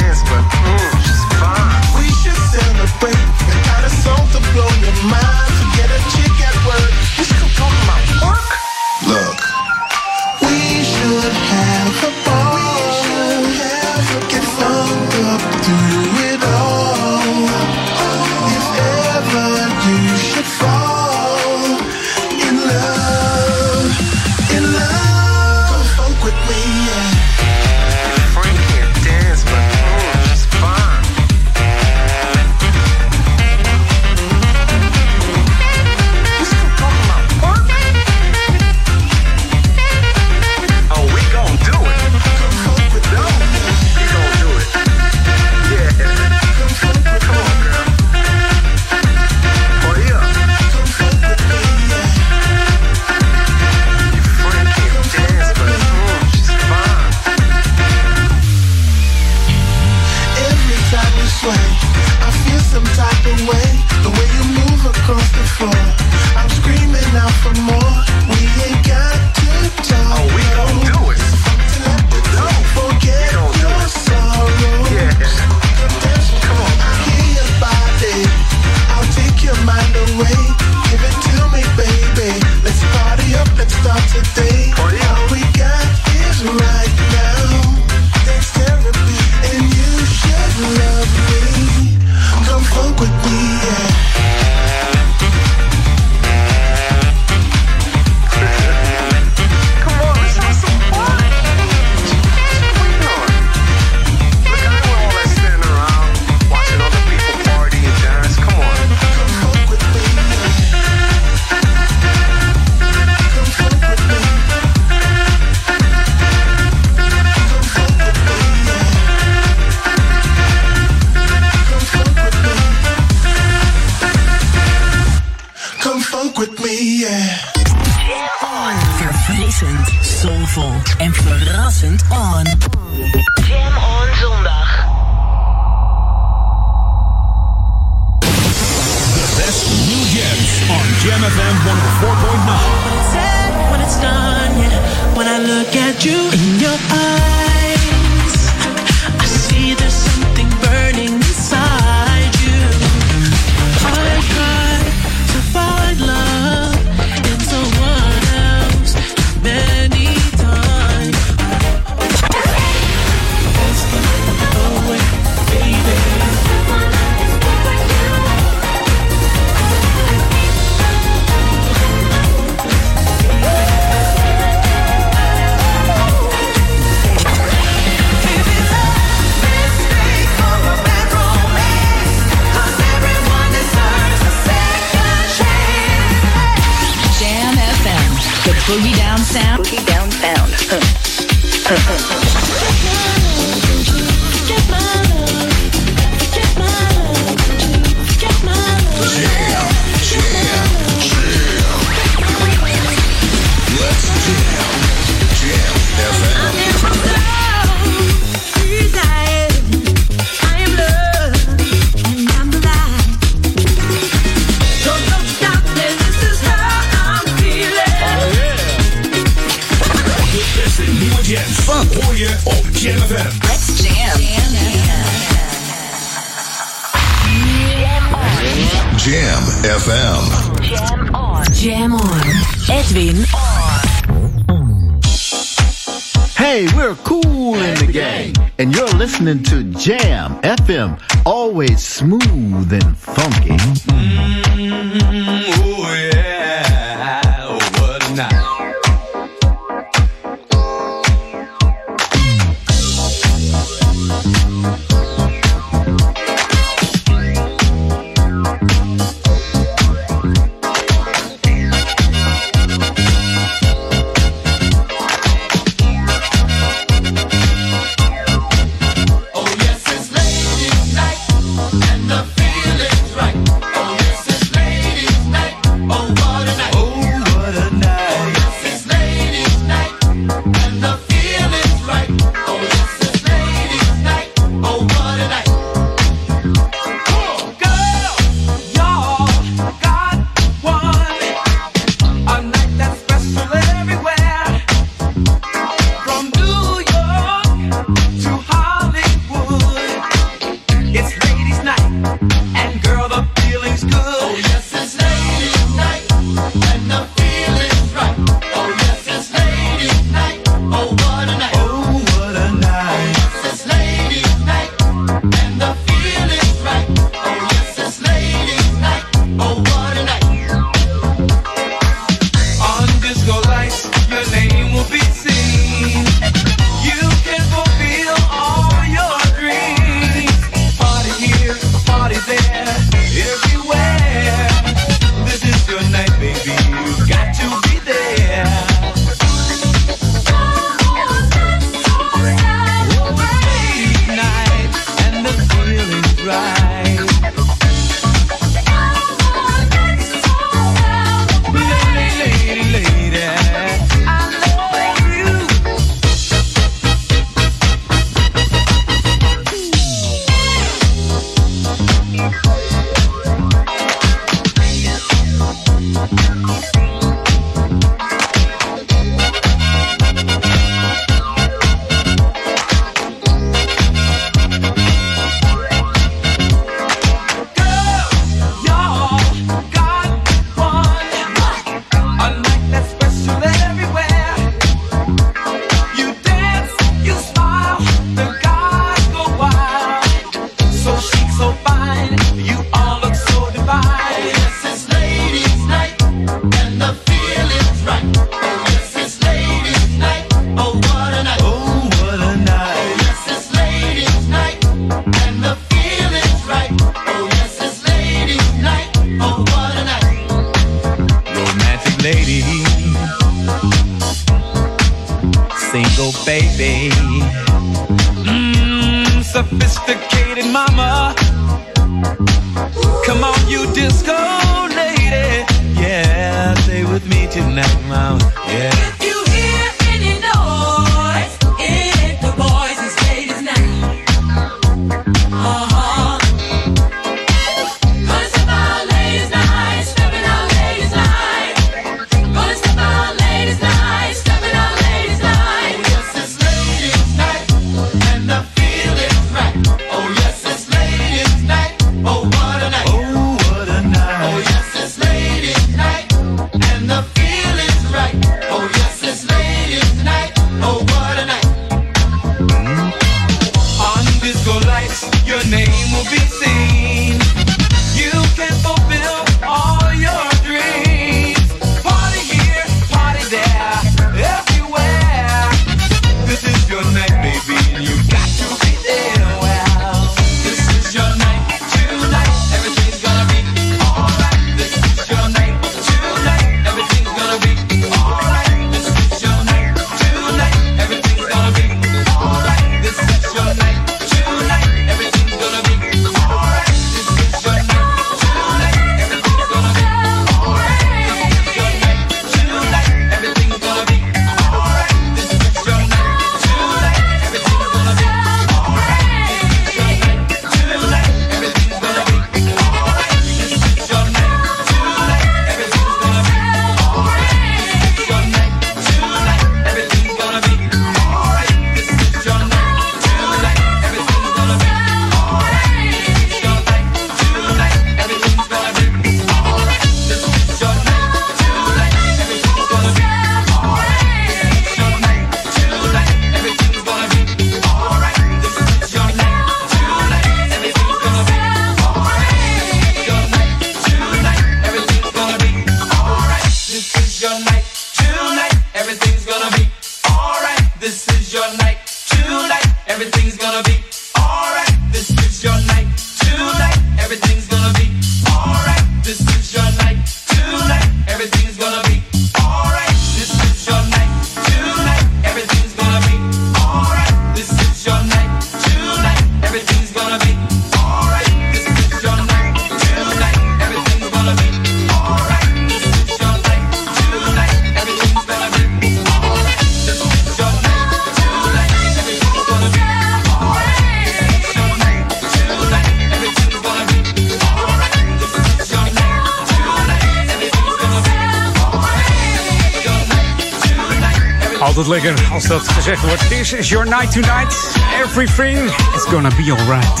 [SPEAKER 8] gezegd wordt. This is your night tonight. Everything is gonna be alright.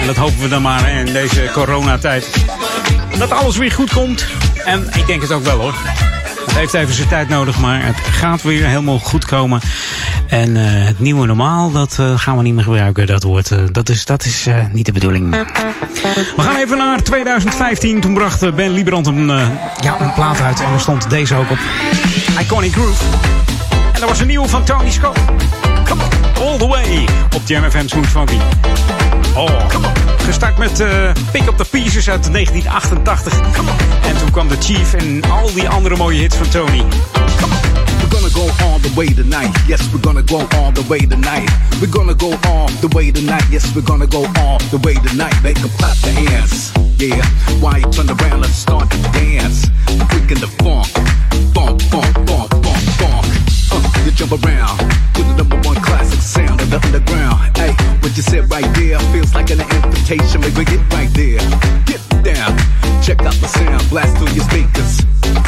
[SPEAKER 8] En dat hopen we dan maar in deze coronatijd. Dat alles weer goed komt. En ik denk het ook wel hoor. Het heeft even zijn tijd nodig, maar het gaat weer helemaal goed komen. En eh, het nieuwe normaal, dat eh, gaan we niet meer gebruiken. Dat, woord, eh, dat is, dat is niet de bedoeling. We gaan even naar 2015. Toen bracht Ben Liebrand een, ja, een plaat uit. En er stond deze ook op. Iconic Groove. En dat was een nieuwe van Tony Scott. Come on, all the way. Op Jam FM Smooth Funky. Oh, come on. Gestart met eh, Pick Up The Pieces uit 1988. En toen kwam The Chief en al die andere mooie hits van Tony.
[SPEAKER 19] We're gonna go all the way tonight. Yes, we're gonna go all the way tonight. We're gonna go all the way tonight. Yes, we're gonna go all the way tonight. Make them clap their hands. Yeah, why you turn around and start to dance? Freaking the funk. Funk, funk, jump around to the number one classic sound of the underground. Hey, what you said right there feels like an invitation. Maybe get right there. Get down. Check out the sound. Blast through your speakers.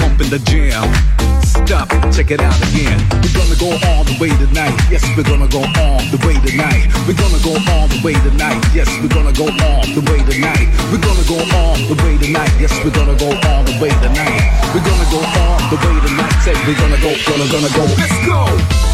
[SPEAKER 19] Pump in the jam. Stop. Check it out again. We're gonna go all the way tonight. Yes, we're gonna go all the way tonight. We're gonna go all the way tonight. Yes, we're gonna go all the way tonight. We're gonna go all the way tonight. Yes, we're gonna go all the way tonight. We're gonna go all the way tonight. Say we're gonna go, gonna, gonna go. Let's go.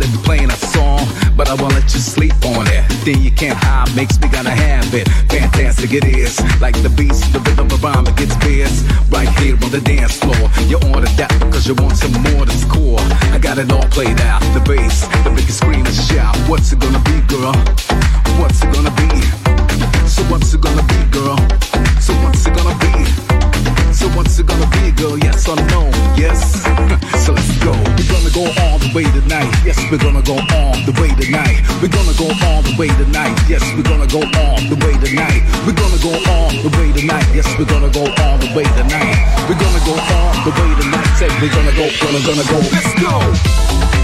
[SPEAKER 19] On on, be playing a song. But I won't let you sleep on it. Then you can't hide, makes me gotta have it. Fantastic it is. Like the beast, the rhythm of rhyme, it gets fierce. Right here on the dance floor. You ordered that because you want some more that's core. I got it all played out. The bass, the biggest scream and shout. What's it gonna be, girl? What's it gonna be? So what's it gonna be, girl? So what's it gonna be? So what's it gonna be, girl? Yes or no? Yes. Go all the way tonight. Yes, we're gonna go all the way tonight. We're gonna go all the way tonight. Yes, we're gonna go all the way tonight. We're gonna go all the way tonight. Yes, we're gonna go all the way tonight. We're gonna go all the way tonight. Say we're gonna go, gonna, gonna go. Let's go.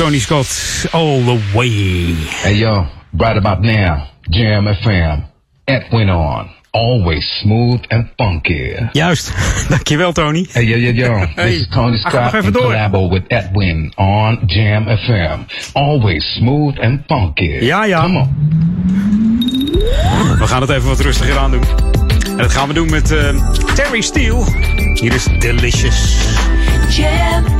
[SPEAKER 8] Tony Scott, all the way.
[SPEAKER 20] Hey yo, right about now, Jam FM. Edwin on. Always smooth and funky.
[SPEAKER 8] Juist, (laughs) dankjewel Tony.
[SPEAKER 20] Hey yo yo yo, (laughs)
[SPEAKER 8] Hey,
[SPEAKER 20] this is Tony Scott
[SPEAKER 8] even
[SPEAKER 20] in
[SPEAKER 8] door.
[SPEAKER 20] collabo with Edwin on Jam FM. Always smooth and funky.
[SPEAKER 8] Ja, ja.
[SPEAKER 20] Come on.
[SPEAKER 8] We gaan het even wat rustiger aan doen. dat gaan we doen met eh, Terry Steele. Hier is Delicious.
[SPEAKER 10] Jam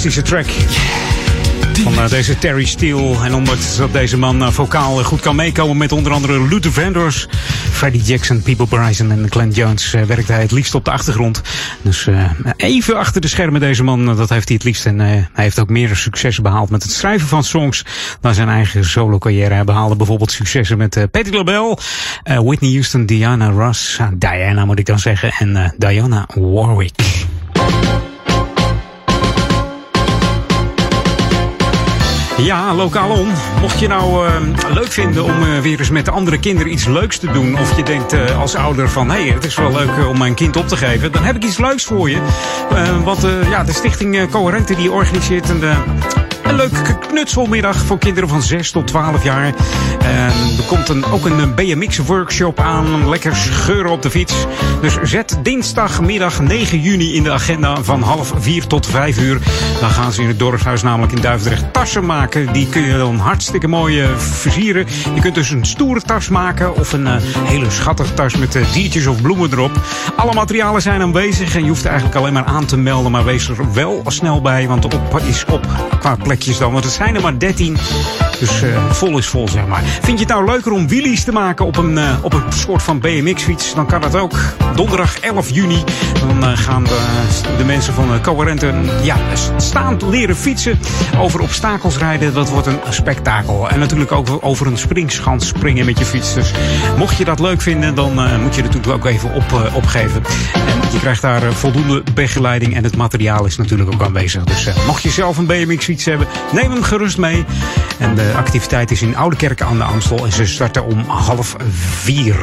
[SPEAKER 8] Fantastische track. Van eh, deze Terry Steele. En ondanks dat deze man eh, vocaal goed kan meekomen met onder andere Luther Vandross, Freddie Jackson, People Bryson en Glenn Jones, eh, werkt hij het liefst op de achtergrond. Dus even achter de schermen deze man, dat heeft hij het liefst. En hij heeft ook meer successen behaald met het schrijven van songs dan zijn eigen solo carrière. Hij behaalde bijvoorbeeld successen met Patti LaBelle, Whitney Houston, Diana Ross, Diana moet ik dan zeggen, en Diana Warwick. Ja, lokaal om. Mocht je nou eh, leuk vinden om eh, weer eens met de andere kinderen iets leuks te doen. Of je denkt eh, als ouder van, hé, hey, het is wel leuk om mijn kind op te geven. Dan heb ik iets leuks voor je. Want ja, de stichting Coherente die organiseert een... een leuke knutselmiddag voor kinderen van 6 tot 12 jaar. En er komt ook een BMX-workshop aan. Lekker scheuren op de fiets. Dus zet dinsdagmiddag 9 juni in de agenda van half 4 tot 5 uur. Dan gaan ze in het dorpshuis namelijk in Duivendrecht tassen maken. Die kun je dan hartstikke mooi eh, versieren. Je kunt dus een stoere tas maken of een eh, hele schattige tas met eh, diertjes of bloemen erop. Alle materialen zijn aanwezig en je hoeft eigenlijk alleen maar aan te melden. Maar wees er wel snel bij, want de op is op qua dan. Want het zijn er maar 13. Dus eh, vol is vol, zeg maar. Vind je het nou leuker om wheelies te maken op een, eh, op een soort van BMX-fiets? Dan kan dat ook. Donderdag 11 juni. Dan eh, gaan de, de mensen van uh, Coherente ja, staand leren fietsen. Over obstakels rijden. Dat wordt een spektakel. En natuurlijk ook over een springschans springen met je fiets. Dus mocht je dat leuk vinden, dan moet je er natuurlijk ook even op, opgeven. En je krijgt daar voldoende begeleiding. En het materiaal is natuurlijk ook aanwezig. Dus mocht je zelf een BMX-fiets hebben, neem hem gerust mee. En de activiteit is in Oudekerk aan de Amstel. En ze starten om half vier.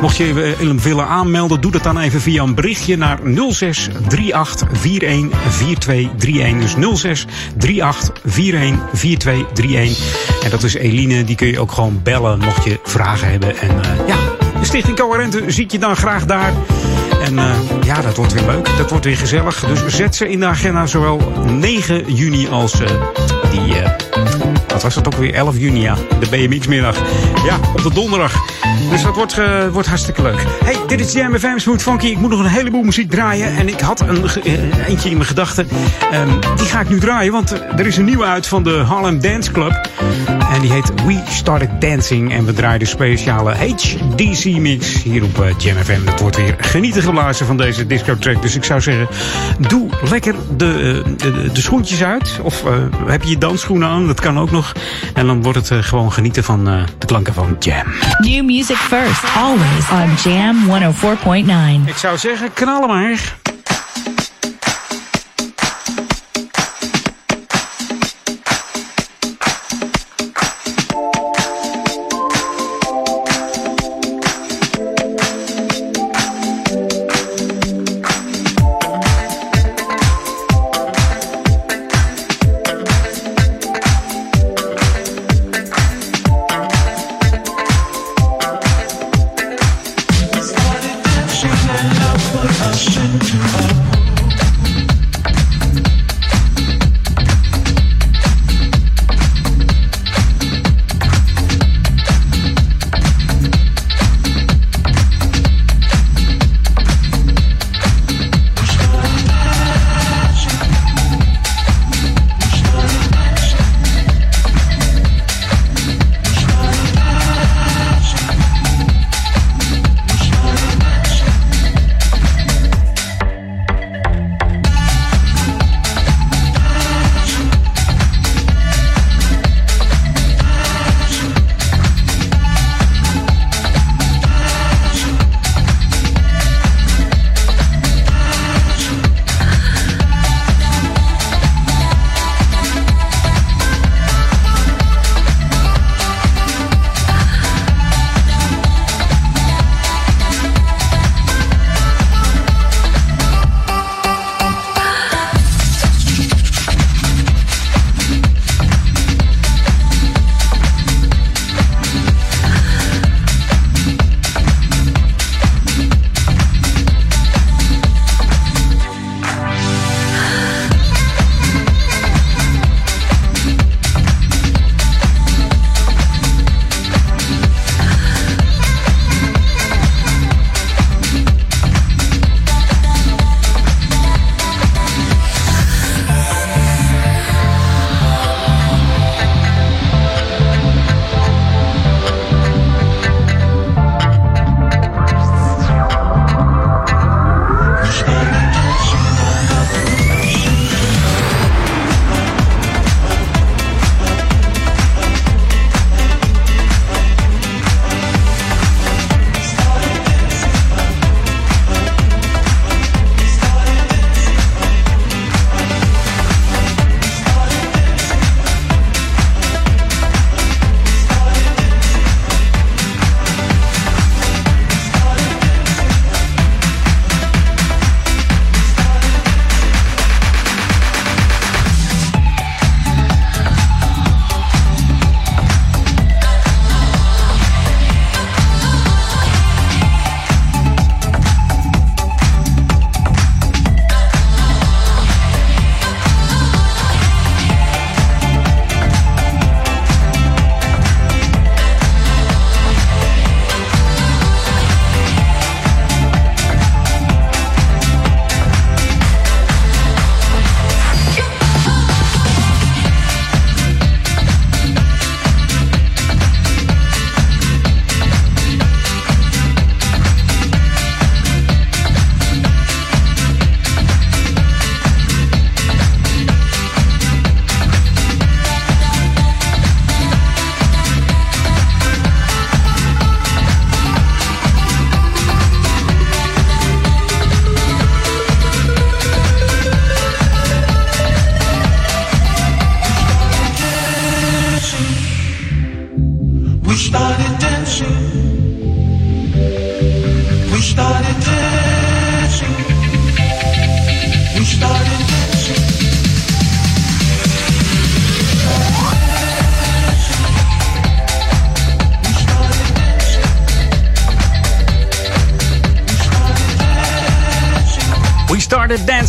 [SPEAKER 8] Mocht je eh, willen aanmelden, doe dat dan even via een berichtje naar 06 38 41 4231. Dus 06 38 41 4231. En dat is Eline, die kun je ook gewoon bellen mocht je vragen hebben. En eh, ja, de Stichting Coherente ziet je dan graag daar. En eh, ja, dat wordt weer leuk. Dat wordt weer gezellig. Dus zet ze in de agenda zowel 9 juni als eh, die... wat was dat ook weer? 11 juni, ja. De BMX-middag. Ja, op de donderdag. Dus dat wordt, eh, wordt hartstikke leuk. Hey, dit is Jam FM Smooth Funky. Ik moet nog een heleboel muziek draaien. En ik had een, eh, eentje in mijn gedachten. Ehm, die ga ik nu draaien, want er is een nieuwe uit van de Harlem Dance Club. En die heet We Started Dancing. En we draaien de speciale HDC-mix hier op FM. Dat wordt weer genieten geblazen van deze disco-track. Dus ik zou zeggen, doe lekker de, de, de schoentjes uit. Of heb je je dansschoenen aan? Dat kan ook nog. En dan wordt het eh, gewoon genieten van eh, de klanken van Jam.
[SPEAKER 11] New music first, always on Jam 104.9.
[SPEAKER 8] Ik zou zeggen, knallen maar.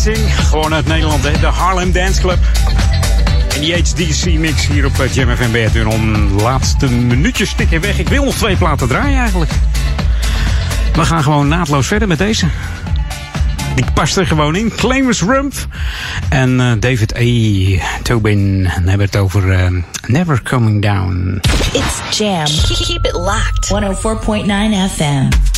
[SPEAKER 16] Dancing.
[SPEAKER 8] Gewoon uit Nederland, de Harlem Dance Club. En die HDC mix hier op eh, Jam FM bij om laatste minuutjes stikken weg. Ik wil nog twee platen draaien eigenlijk. We gaan gewoon naadloos verder met deze. Die past er gewoon in. Claimers Rump. En eh, David A Tobin hebben het over eh, Never Coming Down.
[SPEAKER 11] It's Jam. Keep it locked. 104.9 FM.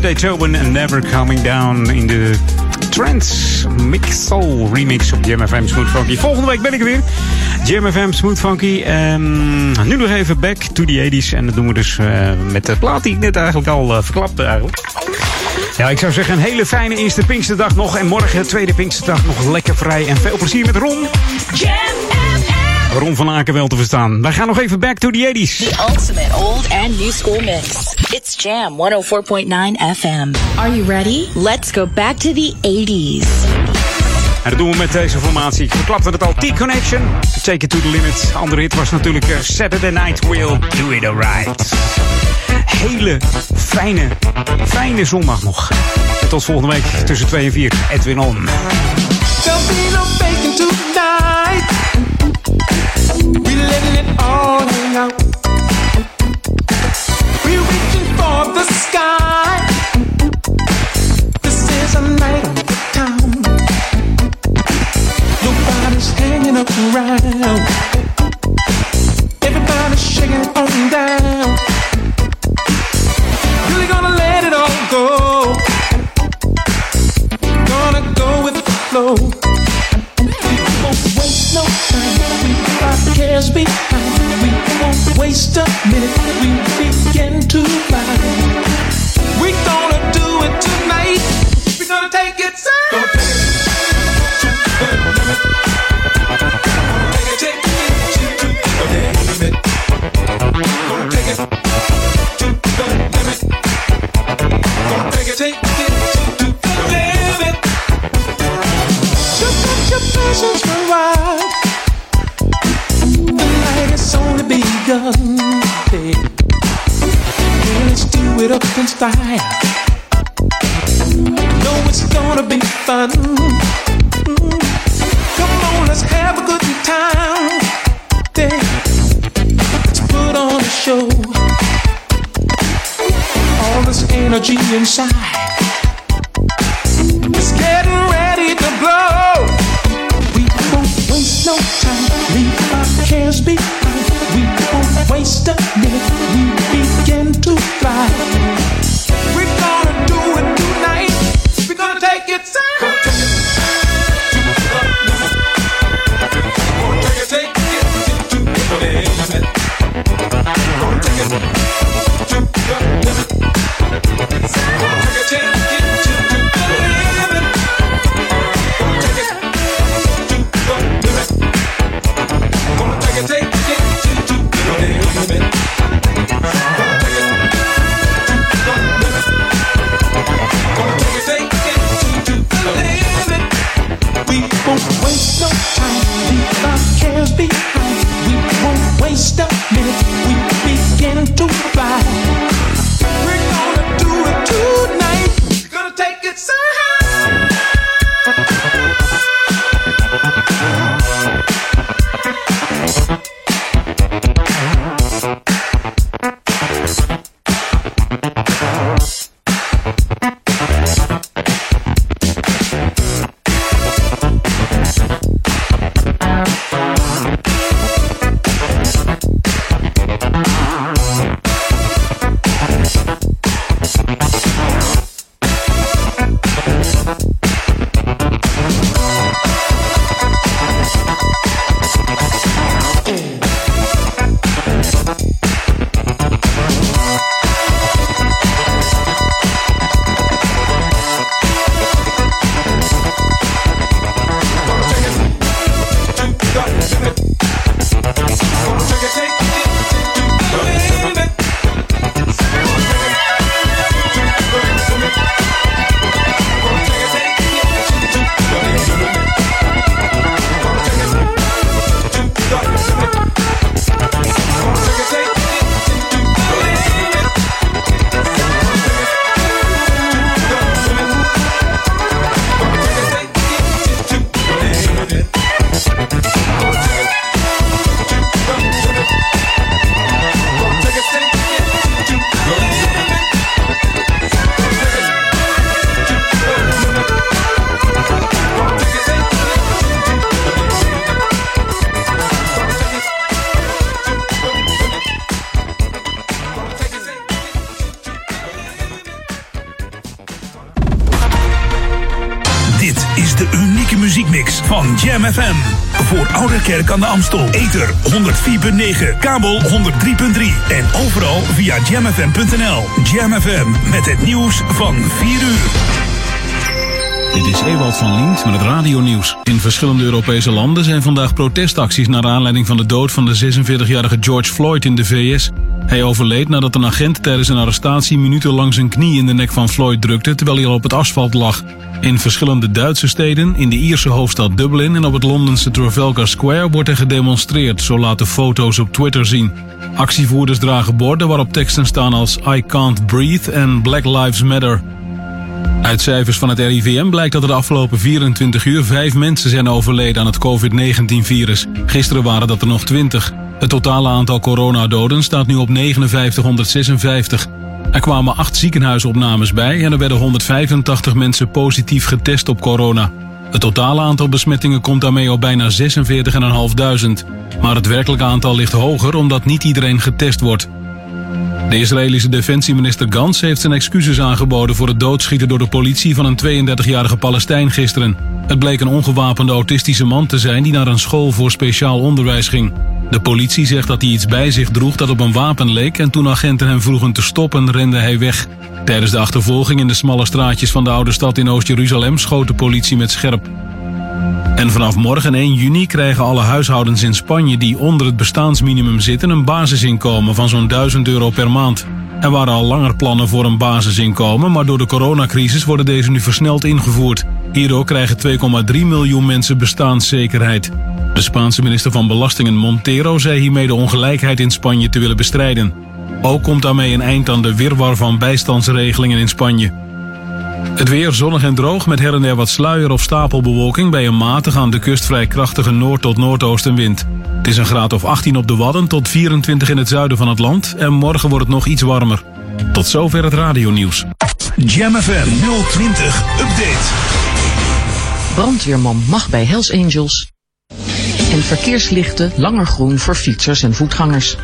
[SPEAKER 8] David. Tobin en Never Coming Down in de Trance Mix Soul remix op Jam FM Smooth Funky. Volgende week ben ik er weer. Jam FM Smooth Funky. Ehm, nu nog even back to the 80s. En dat doen we dus eh, met de plaat die ik net eigenlijk al uh, verklapte eigenlijk. Ja, ik zou zeggen een hele fijne eerste Pinksterdag nog. En morgen, tweede Pinksterdag, nog lekker vrij. En veel plezier met Ron. Ron van Aken wel te verstaan. Wij gaan nog even back to the 80s.
[SPEAKER 11] The ultimate old and new school mix. It's Jam 104.9 FM. Are you ready? Let's go back to the 80s.
[SPEAKER 8] En dat doen we met deze formatie. Klapten het al. T-Connection. Take it to the limit. De andere hit was natuurlijk eh, Saturday Night We'll Do It Alright. Hele fijne, fijne zondag nog. En tot volgende week tussen 2 en 4. Edwin On.
[SPEAKER 16] Letting it all
[SPEAKER 1] Kerk aan de Amstel. Ether 104.9, kabel 103.3 en overal via jamfm.nl. Jam FM met het nieuws van 4 uur.
[SPEAKER 13] Dit is Ewald van Lient met het radionieuws. In verschillende Europese landen zijn vandaag protestacties naar aanleiding van de dood van de 46-jarige George Floyd in de VS. Hij overleed nadat een agent tijdens een arrestatie minutenlang zijn knie in de nek van Floyd drukte terwijl hij al op het asfalt lag. In verschillende Duitse steden, in de Ierse hoofdstad Dublin en op het Londense Trafalgar Square wordt er gedemonstreerd, zo laten foto's op Twitter zien. Actievoerders dragen borden waarop teksten staan als I can't breathe en Black Lives Matter. Uit cijfers van het RIVM blijkt dat er de afgelopen 24 uur vijf mensen zijn overleden aan het COVID-19-virus. Gisteren waren dat er nog 20. Het totale aantal coronadoden staat nu op 5956. Er kwamen acht ziekenhuisopnames bij en er werden 185 mensen positief getest op corona. Het totale aantal besmettingen komt daarmee op bijna 46.500. Maar het werkelijke aantal ligt hoger omdat niet iedereen getest wordt. De Israëlische defensieminister Gans heeft zijn excuses aangeboden voor het doodschieten door de politie van een 32-jarige Palestijn gisteren. Het bleek een ongewapende autistische man te zijn die naar een school voor speciaal onderwijs ging. De politie zegt dat hij iets bij zich droeg dat op een wapen leek en toen agenten hem vroegen te stoppen rende hij weg. Tijdens de achtervolging in de smalle straatjes van de oude stad in Oost-Jeruzalem schoot de politie met scherp. En vanaf morgen 1 juni krijgen alle huishoudens in Spanje die onder het bestaansminimum zitten een basisinkomen van zo'n 1000 euro per maand. Er waren al langer plannen voor een basisinkomen, maar door de coronacrisis worden deze nu versneld ingevoerd. Hierdoor krijgen 2,3 miljoen mensen bestaanszekerheid. De Spaanse minister van Belastingen Montero zei hiermee de ongelijkheid in Spanje te willen bestrijden. Ook komt daarmee een eind aan de wirwar van bijstandsregelingen in Spanje. Het weer zonnig en droog met her en der wat sluier of stapelbewolking bij een matig aan de kust vrij krachtige noord- tot noordoostenwind. Het is een graad of 18 op de Wadden tot 24 in het zuiden van het land en morgen wordt het nog iets warmer. Tot zover het radionieuws.
[SPEAKER 1] Jam FM 020 Update.
[SPEAKER 21] Brandweerman mag bij Hells Angels. En verkeerslichten langer groen voor fietsers en voetgangers.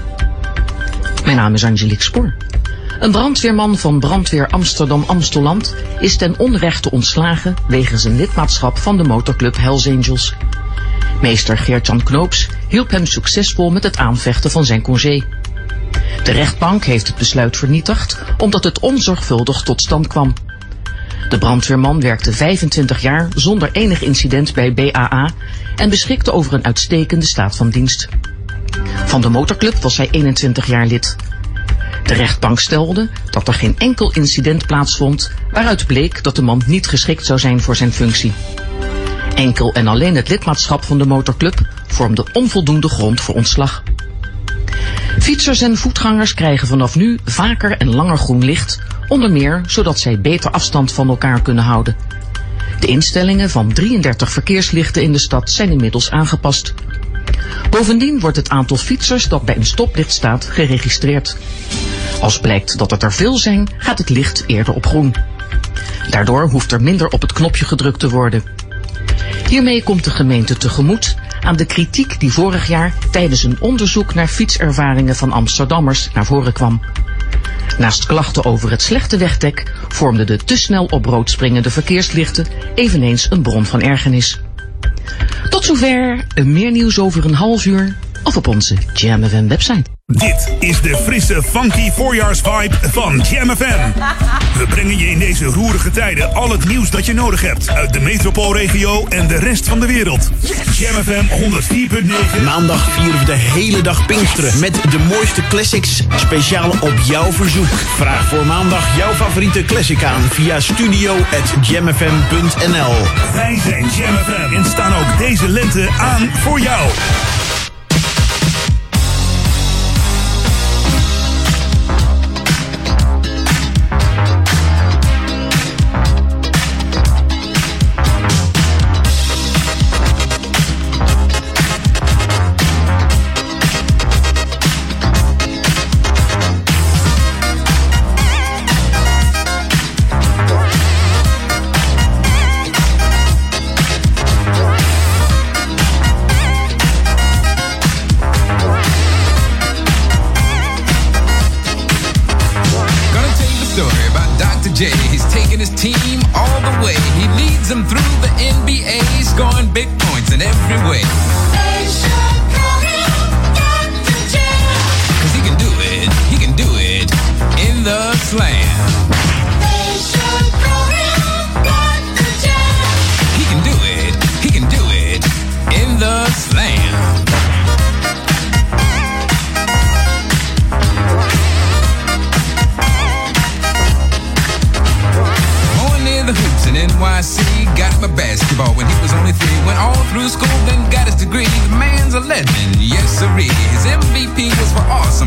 [SPEAKER 21] Mijn naam is Angelique Spoor. Een brandweerman van brandweer Amsterdam-Amsteland is ten onrechte ontslagen wegens een lidmaatschap van de motorclub Hells Angels. Meester Geert-Jan Knoops hielp hem succesvol met het aanvechten van zijn congé. De rechtbank heeft het besluit vernietigd omdat het onzorgvuldig tot stand kwam. De brandweerman werkte 25 jaar zonder enig incident bij BAA en beschikte over een uitstekende staat van dienst. Van de motorclub was hij 21 jaar lid. De rechtbank stelde dat er geen enkel incident plaatsvond waaruit bleek dat de man niet geschikt zou zijn voor zijn functie. Enkel en alleen het lidmaatschap van de motorclub vormde onvoldoende grond voor ontslag. Fietsers en voetgangers krijgen vanaf nu vaker en langer groen licht, onder meer zodat zij beter afstand van elkaar kunnen houden. De instellingen van 33 verkeerslichten in de stad zijn inmiddels aangepast. Bovendien wordt het aantal fietsers dat bij een stoplicht staat geregistreerd. Als blijkt dat het er veel zijn, gaat het licht eerder op groen. Daardoor hoeft er minder op het knopje gedrukt te worden. Hiermee komt de gemeente tegemoet aan de kritiek die vorig jaar tijdens een onderzoek naar fietservaringen van Amsterdammers naar voren kwam. Naast klachten over het slechte wegdek vormden de te snel op rood springende verkeerslichten eveneens een bron van ergernis. Tot zover, meer nieuws over een half uur of op onze Jam FM website.
[SPEAKER 1] Dit is de frisse, funky voorjaarsvibe van Jam FM. We brengen je in deze roerige tijden al het nieuws dat je nodig hebt uit de metropoolregio en de rest van de wereld. Jam FM 104.9.
[SPEAKER 2] Maandag vieren we de hele dag Pinksteren met de mooiste classics speciaal op jouw verzoek. Vraag voor maandag jouw favoriete classic aan via studio.jamfm.nl
[SPEAKER 1] Wij zijn Jam FM en staan ook deze lente aan voor jou.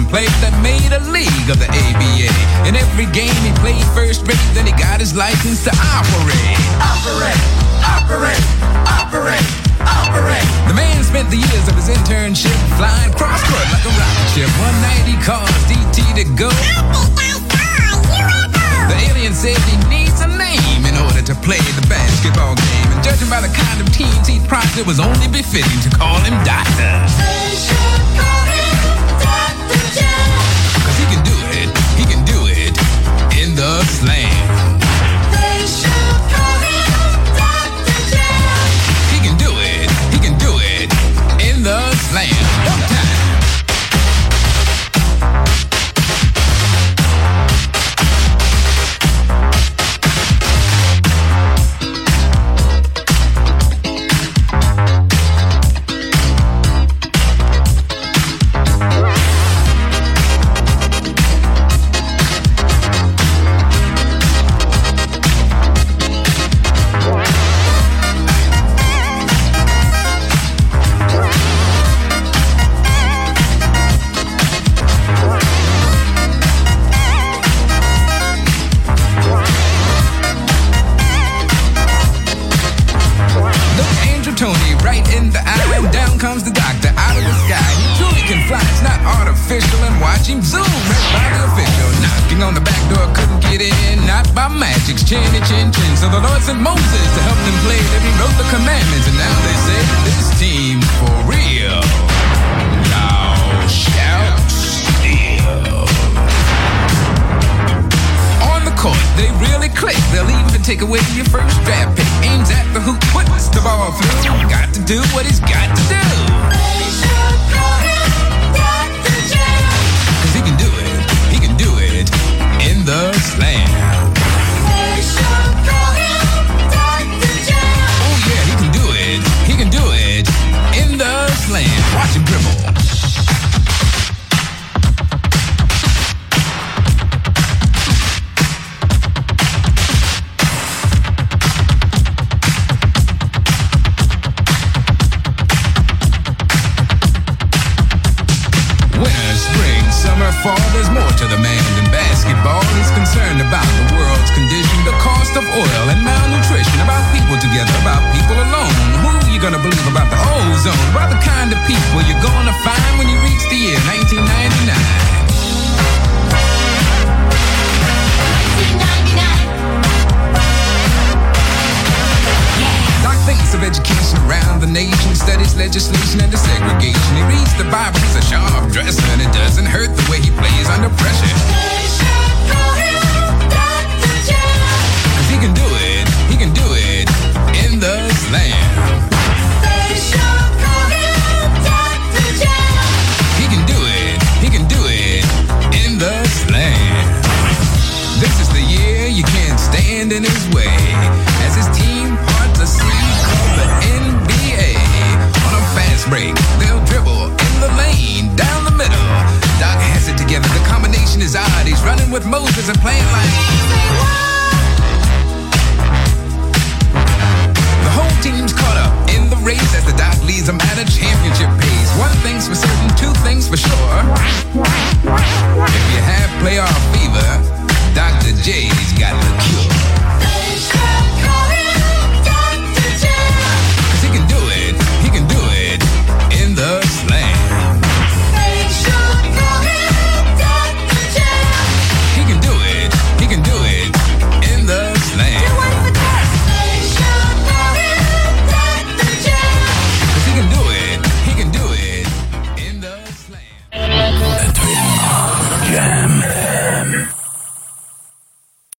[SPEAKER 22] For awesome plays that made a league of the ABA. In every game he played first rate, then he got his license to operate. Operate, operate, operate. Operate. The man spent the years of his internship flying cross court like a rocket ship. One night he caused DT to go. The alien said he needs a name in order to play the basketball game. And judging by the kind of teams he propped, it was only befitting to call him Doctor. Cause he can do it, he can do it in the slam. The Lord sent Moses to help them play. Then he wrote the commandments, and now they say this team for real. Thou shalt steal. On the court, they really click. They'll even take away your first draft pick. Aims at the hoop, puts the ball through. Got to do what he's got to do. Watch dribble.